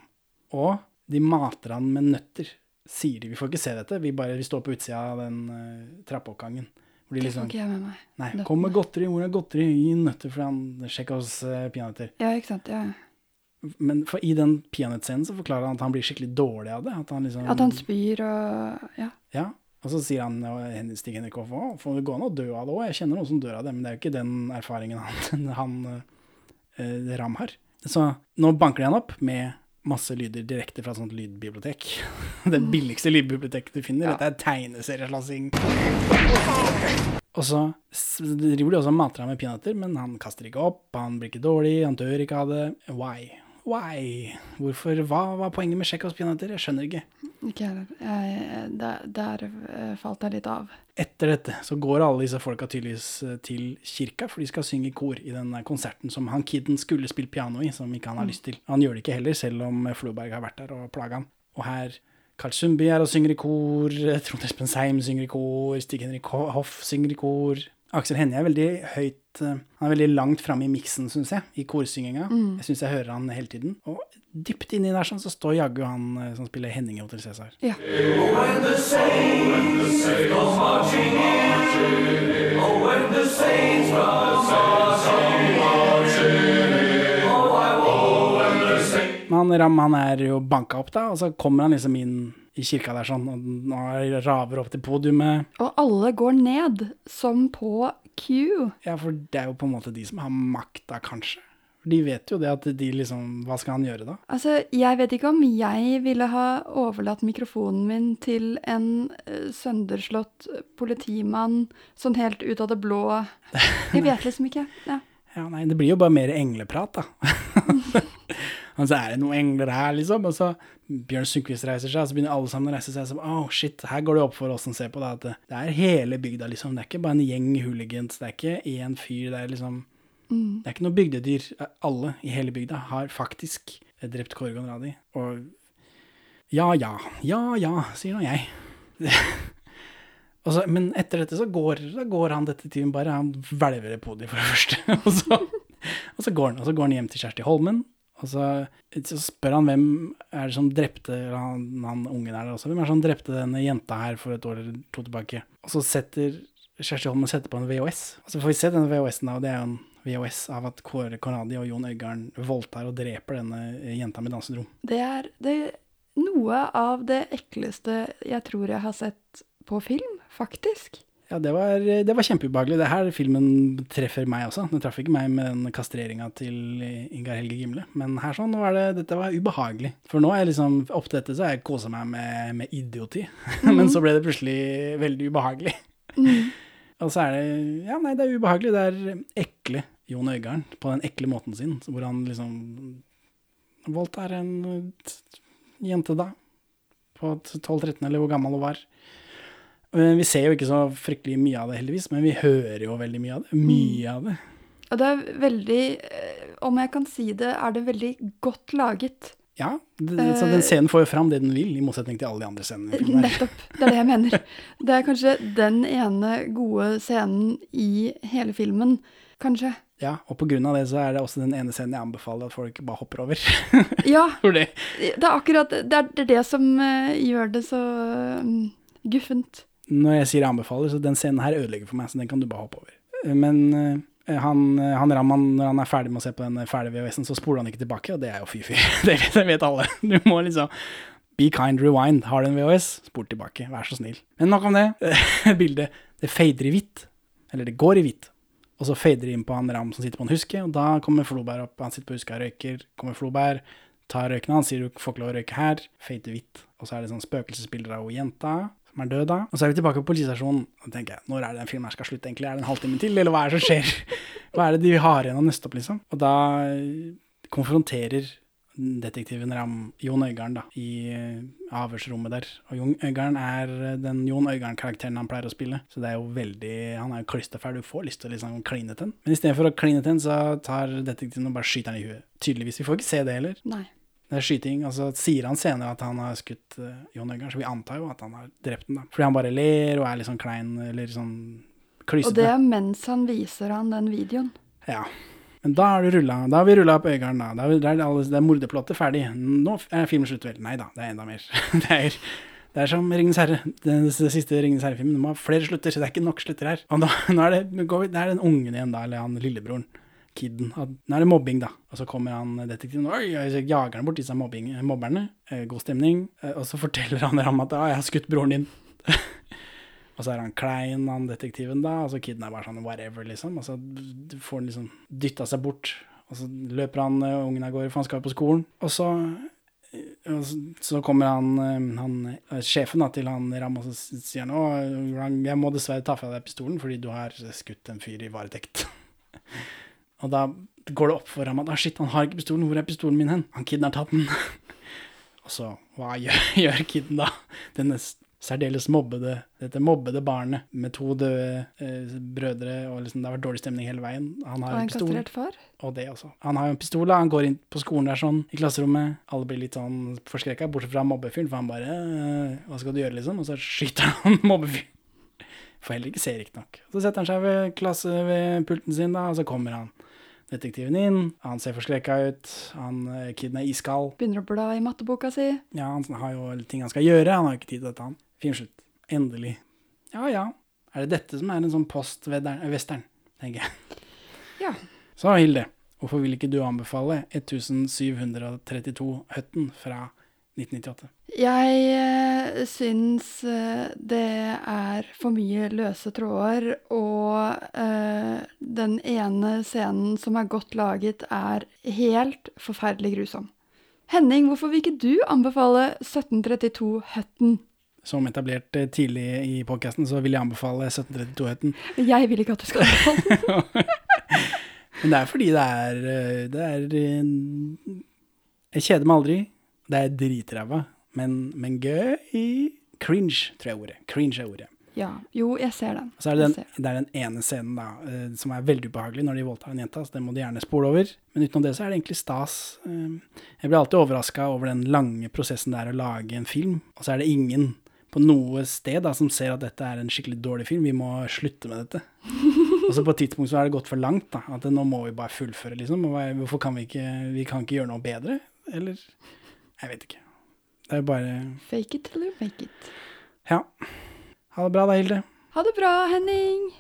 Og de mater han med nøtter, sier de. Vi får ikke se dette, vi bare vi står på utsida av den uh, trappeoppgangen. Hvor de Det liksom får ikke jeg med meg. Nei, kom med godteri, hvor er godteri? Gi nøtter, for han sjekker oss uh, peanøtter. Ja, ikke sant. Ja. Men i den peanøttscenen så forklarer han at han blir skikkelig dårlig av det. At han liksom At han spyr og Ja. Ja, og så sier han og Stig Henrik Hoff får det gå an å dø av det òg. Jeg kjenner noen som dør av det, men det er jo ikke den erfaringen han, *laughs* han eh, Ram har. Så nå banker de han opp med masse lyder direkte fra et sånt lydbibliotek. *laughs* Det billigste lydbiblioteket du finner. Dette er tegneserieslåssing. Og så driver de også og mater ham med peanøtter, men han kaster ikke opp, han blir ikke dårlig, han dør ikke av det. Why? Why? Hvorfor? Hva var poenget med Tsjekhovs peanøtter? Jeg skjønner ikke. Ikke heller. Der, der eh, falt jeg litt av. Etter dette så går alle disse folka tydeligvis eh, til kirka, for de skal synge i kor i den konserten som han kiden skulle spilt piano i, som ikke han har lyst til. Han gjør det ikke heller, selv om Floberg har vært der og plaga han. Og her Karl Sundby er og synger i kor, Trond Espen Seim synger i kor, Stig Henrik Hoff synger i kor. Aksel Hennie er veldig høyt eh, Han er veldig langt framme i miksen, syns jeg, i korsynginga. Mm. Jeg syns jeg hører han hele tiden. Og dypt inni der sånn, så står jaggu han eh, som spiller Henning i Hotell Cæsar. Ja. Men han Ram han er jo banka opp, da, og så kommer han liksom inn i kirka der sånn, og raver opp til podiumet. Og alle går ned, som på Q. Ja, for det er jo på en måte de som har makta, kanskje. De vet jo det at de liksom Hva skal han gjøre da? Altså, jeg vet ikke om jeg ville ha overlatt mikrofonen min til en eh, sønderslått politimann sånn helt ut av det blå. *laughs* Jeg vet liksom ikke. Ja. Ja, nei, det blir jo bare mer engleprat, da. *laughs* og så er det noen engler her, liksom. Og så Bjørn Sundquist reiser seg, og så begynner alle sammen å reise seg. Så, oh, shit, her går det opp for oss som ser på det, at det, er hele bygda, liksom. Det er ikke bare en gjeng hooligans, det er ikke én fyr, det er liksom Mm. Det er ikke noe bygdedyr. Alle i hele bygda har faktisk drept Kåre Conradi. Og ja, ja, ja, ja, sier nå jeg. *laughs* Og så, men etter dette så går, så går han detektiven bare, han hvelver i podiet for det første. *laughs* Og så, og så går han, og så går han hjem til Kjersti Holmen. Og så, så spør han hvem er det som drepte han, han ungen her også, hvem er det som drepte denne jenta her for et år eller to tilbake. Og så setter Kjersti Holmen setter på en VHS. Og så får vi se denne VHS-en, og det er jo en VHS av at Kåre Conradi og Jon Øigarden voldtar og dreper denne jenta med dansedrom. Det er, det er noe av det ekleste jeg tror jeg har sett på film, faktisk. Ja, det var, det var kjempeubehagelig. Det her filmen treffer meg også. Den traff ikke meg med den kastreringa til Ingar Helge Gimle. Men her sånn var det, dette var ubehagelig. For nå er jeg liksom, opp til dette så har jeg kosa meg med, med idioti. *laughs* Men så ble det plutselig veldig ubehagelig. *laughs* Og så er det Ja, nei, det er ubehagelig. Det er ekle Jon Øigarden på den ekle måten sin, hvor han liksom voldtar en jente, da. På 12-13, eller hvor gammel hun var. Eh, Vi ser jo ikke så fryktelig mye av det, heldigvis, men vi hører jo veldig mye av det. Mye av det. Og det er veldig, eh, om jeg kan si det, er det veldig godt laget. Ja, det, så den scenen får jo fram det den vil, i motsetning til alle de andre scenene. Nettopp. Det er det jeg mener. Det er kanskje den ene gode scenen i hele filmen. Kanskje. Ja, og på grunn av det så er det også den ene scenen jeg anbefaler at folk bare hopper over. Ja. *laughs* Det, Det er akkurat det, er, det, er det som eh, gjør det så mm, guffent. Når jeg sier jeg anbefaler, så den scenen her ødelegger for meg, så den kan du bare hoppe over. Men uh, han, han Raman, når han er ferdig med å se på den ferdige VHS-en, så spoler han ikke tilbake, og det er jo fy-fy. *laughs* Det det vet alle. Du må liksom Be kind, rewind. Har du en VHS, spol tilbake. Vær så snill. Men nok om det. *laughs* Bildet det fader i hvitt. Eller det går i hvitt. Og så fader det inn på han Ram som sitter på en huske, og da kommer Floberg opp. Han sitter på huska og røyker. Kommer Floberg, tar røyken hans, sier du får ikke lov å røyke her. Fader hvitt. Og så er det sånn spøkelsesbilder av jenta som er død da. Og så er vi tilbake på politistasjonen. Og da tenker jeg, når er det den filmen her skal slutte egentlig? Er det en halvtime til, eller hva er det som skjer? *laughs* Hva er det de har igjen å nøste opp, liksom? Og da eh, konfronterer detektiven Ram Jon Øigarden da, i eh, avhørsrommet der. Og Jon Øigarden er eh, den Jon Øigarden-karakteren han pleier å spille. Så det er jo veldig Han er jo klisterfæl, du får lyst til å liksom kline til ham. Men istedenfor å kline til ham, så tar detektiven og bare skyter han i huet. Tydeligvis. Vi får ikke se det heller. Nei. Det er skyting, og så sier han senere at han har skutt uh, Jon Øigarden, så vi antar jo at han har drept da. Fordi han bare ler og er litt sånn klein, eller sånn Og det er mens han viser han den videoen. Ja. Men da har, du rullet, da har vi rulla opp Øygarden, da. Da er, det er, alle- det er morderplottet ferdig. Nå er filmen slutt, vel? Nei da, det er enda mer. *laughs* det, er, det er som Ringenes herre. Den siste Ringenes herre-filmen. Det må ha flere slutter, så det er ikke nok slutter her. Og da, *laughs* nå er det, det er den ungen igjen, da, eller han lillebroren. Kidden. At- Nå er det mobbing, da. Og så kommer han detektiven Oi, og jager han bort disse mobbing, mobberne. Eh, God stemning. Eh, Og så *laughs* forteller han Ram at «Å, jeg har skutt broren din. *laughs* Og så er han klein, han detektiven, da. Og så kiden er bare sånn whatever, liksom. Og så får han liksom dytta seg bort. Og så løper han eh, ungen av gårde, for han skal jo på skolen. Og så, eh, så, kommer han, eh, han eh, sjefen da, til han Ram, og så sier han å, jeg må dessverre ta fra deg pistolen fordi du har skutt en fyr i varetekt. *laughs* og da går det opp for ham at ah, shit, han har ikke pistolen, hvor er pistolen min hen? Han kiden har tatt den. *laughs* og så, hva gjør, *laughs* gjør kiden da? Denne særdeles mobbede, dette mobbede barnet med to døde eh, brødre, og liksom, det har vært dårlig stemning hele veien. Han har Og en pistol. far. Og det også. Han har jo en pistol, da. Han går inn på skolen der sånn, i klasserommet. Alle blir litt sånn forskrekka, bortsett fra mobbefyren, for han bare eh, Hva skal du gjøre, liksom? Og så skyter *laughs* han mobbefyren. Får heller ikke se, riktignok. Så setter han seg ved klasse ved pulten sin, da, og så kommer han detektiven inn. Han ser forskrekka ut. Han eh, kiden er iskald. Begynner å bla i matteboka si. Ja, han har jo ting han skal gjøre. Han har ikke tid til dette, han. Film slutt. Endelig. Ja ja. Er det dette som er en sånn post-western, tenker jeg. Ja. Så Hilde, hvorfor vil ikke du anbefale 1732 Høtten fra 1998? Jeg eh, syns eh, det er for mye løse tråder, og eh, den ene scenen som er godt laget, er helt forferdelig grusom. Henning, hvorfor vil ikke du anbefale 1732 Høtten? Som etablert tidlig i podkasten, så vil jeg anbefale 1732 Høtten. Jeg vil ikke at du skal anbefale den. *laughs* Men det er fordi det er Det er Jeg kjeder meg aldri. Det er dritræva, men, men gøy. Cringe, tror jeg ordet. Cringe er ordet. Ja, jo, jeg ser den. Så er det, den, det er den ene scenen da, eh, som er veldig ubehagelig når de voldtar en jente, så den må de gjerne spole over. Men utenom det så er det egentlig stas. Eh, Jeg blir alltid overraska over den lange prosessen det er å lage en film, og så er det ingen på noe sted da, som ser at dette er en skikkelig dårlig film, vi må slutte med dette. *laughs* Og så på et tidspunkt så er det gått for langt, da, at nå må vi bare fullføre, liksom. Hvorfor kan vi ikke, vi kan ikke gjøre noe bedre, eller? Jeg vet ikke. Det er jo bare Fake it till you make it. Ja. Ha det bra da, Hilde. Ha det bra, Henning!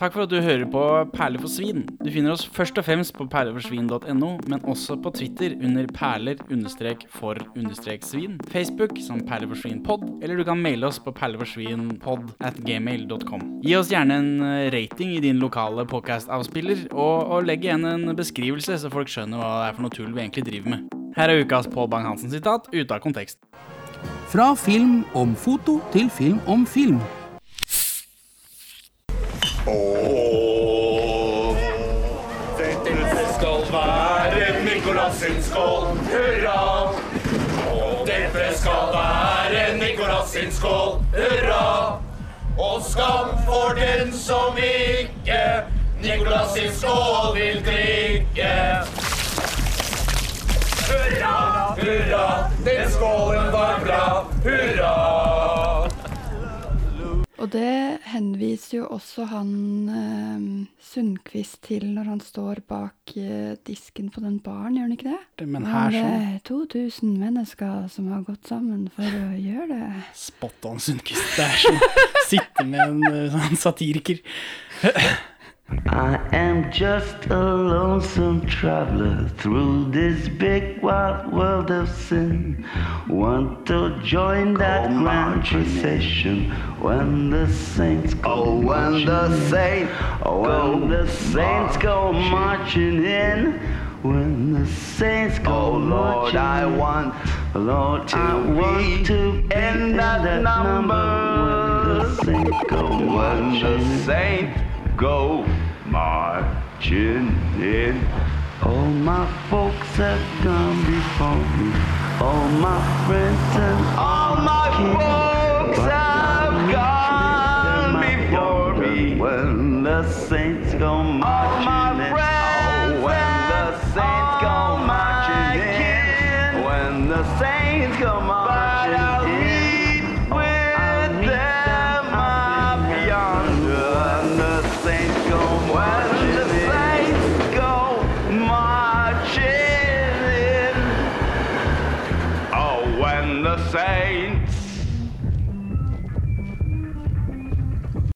Takk for at du hører på Perler for svin. Du finner oss først og fremst på perleforsvin.no, men også på Twitter under perler-for-svin, Facebook som perleforsvinpod, eller du kan maile oss på perleforsvinpod at gmail.com. Gi oss gjerne en eh, rating i din lokale podcast-avspiller, og, og legg igjen en beskrivelse, så folk skjønner hva det er for noe tull vi egentlig driver med. Her er ukas Pål Bang-Hansen-sitat ute av kontekst. Fra film om foto til film om film. Dette skal være Nicolas sin skål, hurra! Og dette skal være Nicolas sin skål, hurra! Og skam for den som ikke Nicolas sin skål vil drikke. Hurra, den skålen var bra, hurra! Og det henviser jo også han eh, Sundquist til når han står bak eh, disken på den baren, gjør han ikke det? Men her så... det er 2000 mennesker som har gått sammen for å gjøre det. Spot on Sundquist. Det er som å sitte med en eh, sånn satiriker. I am just a lonesome traveler through this big wide world of sin. Want to join that grand procession when the saints go oh, when the saints, oh, when the saints go marching in. When the saints go oh, Lord, I want, Lord, to I want to be in that, number. When the saints go when the saints go marching in. All my folks have gone before me. All my friends and all my folks have gone before me. When the saints go marching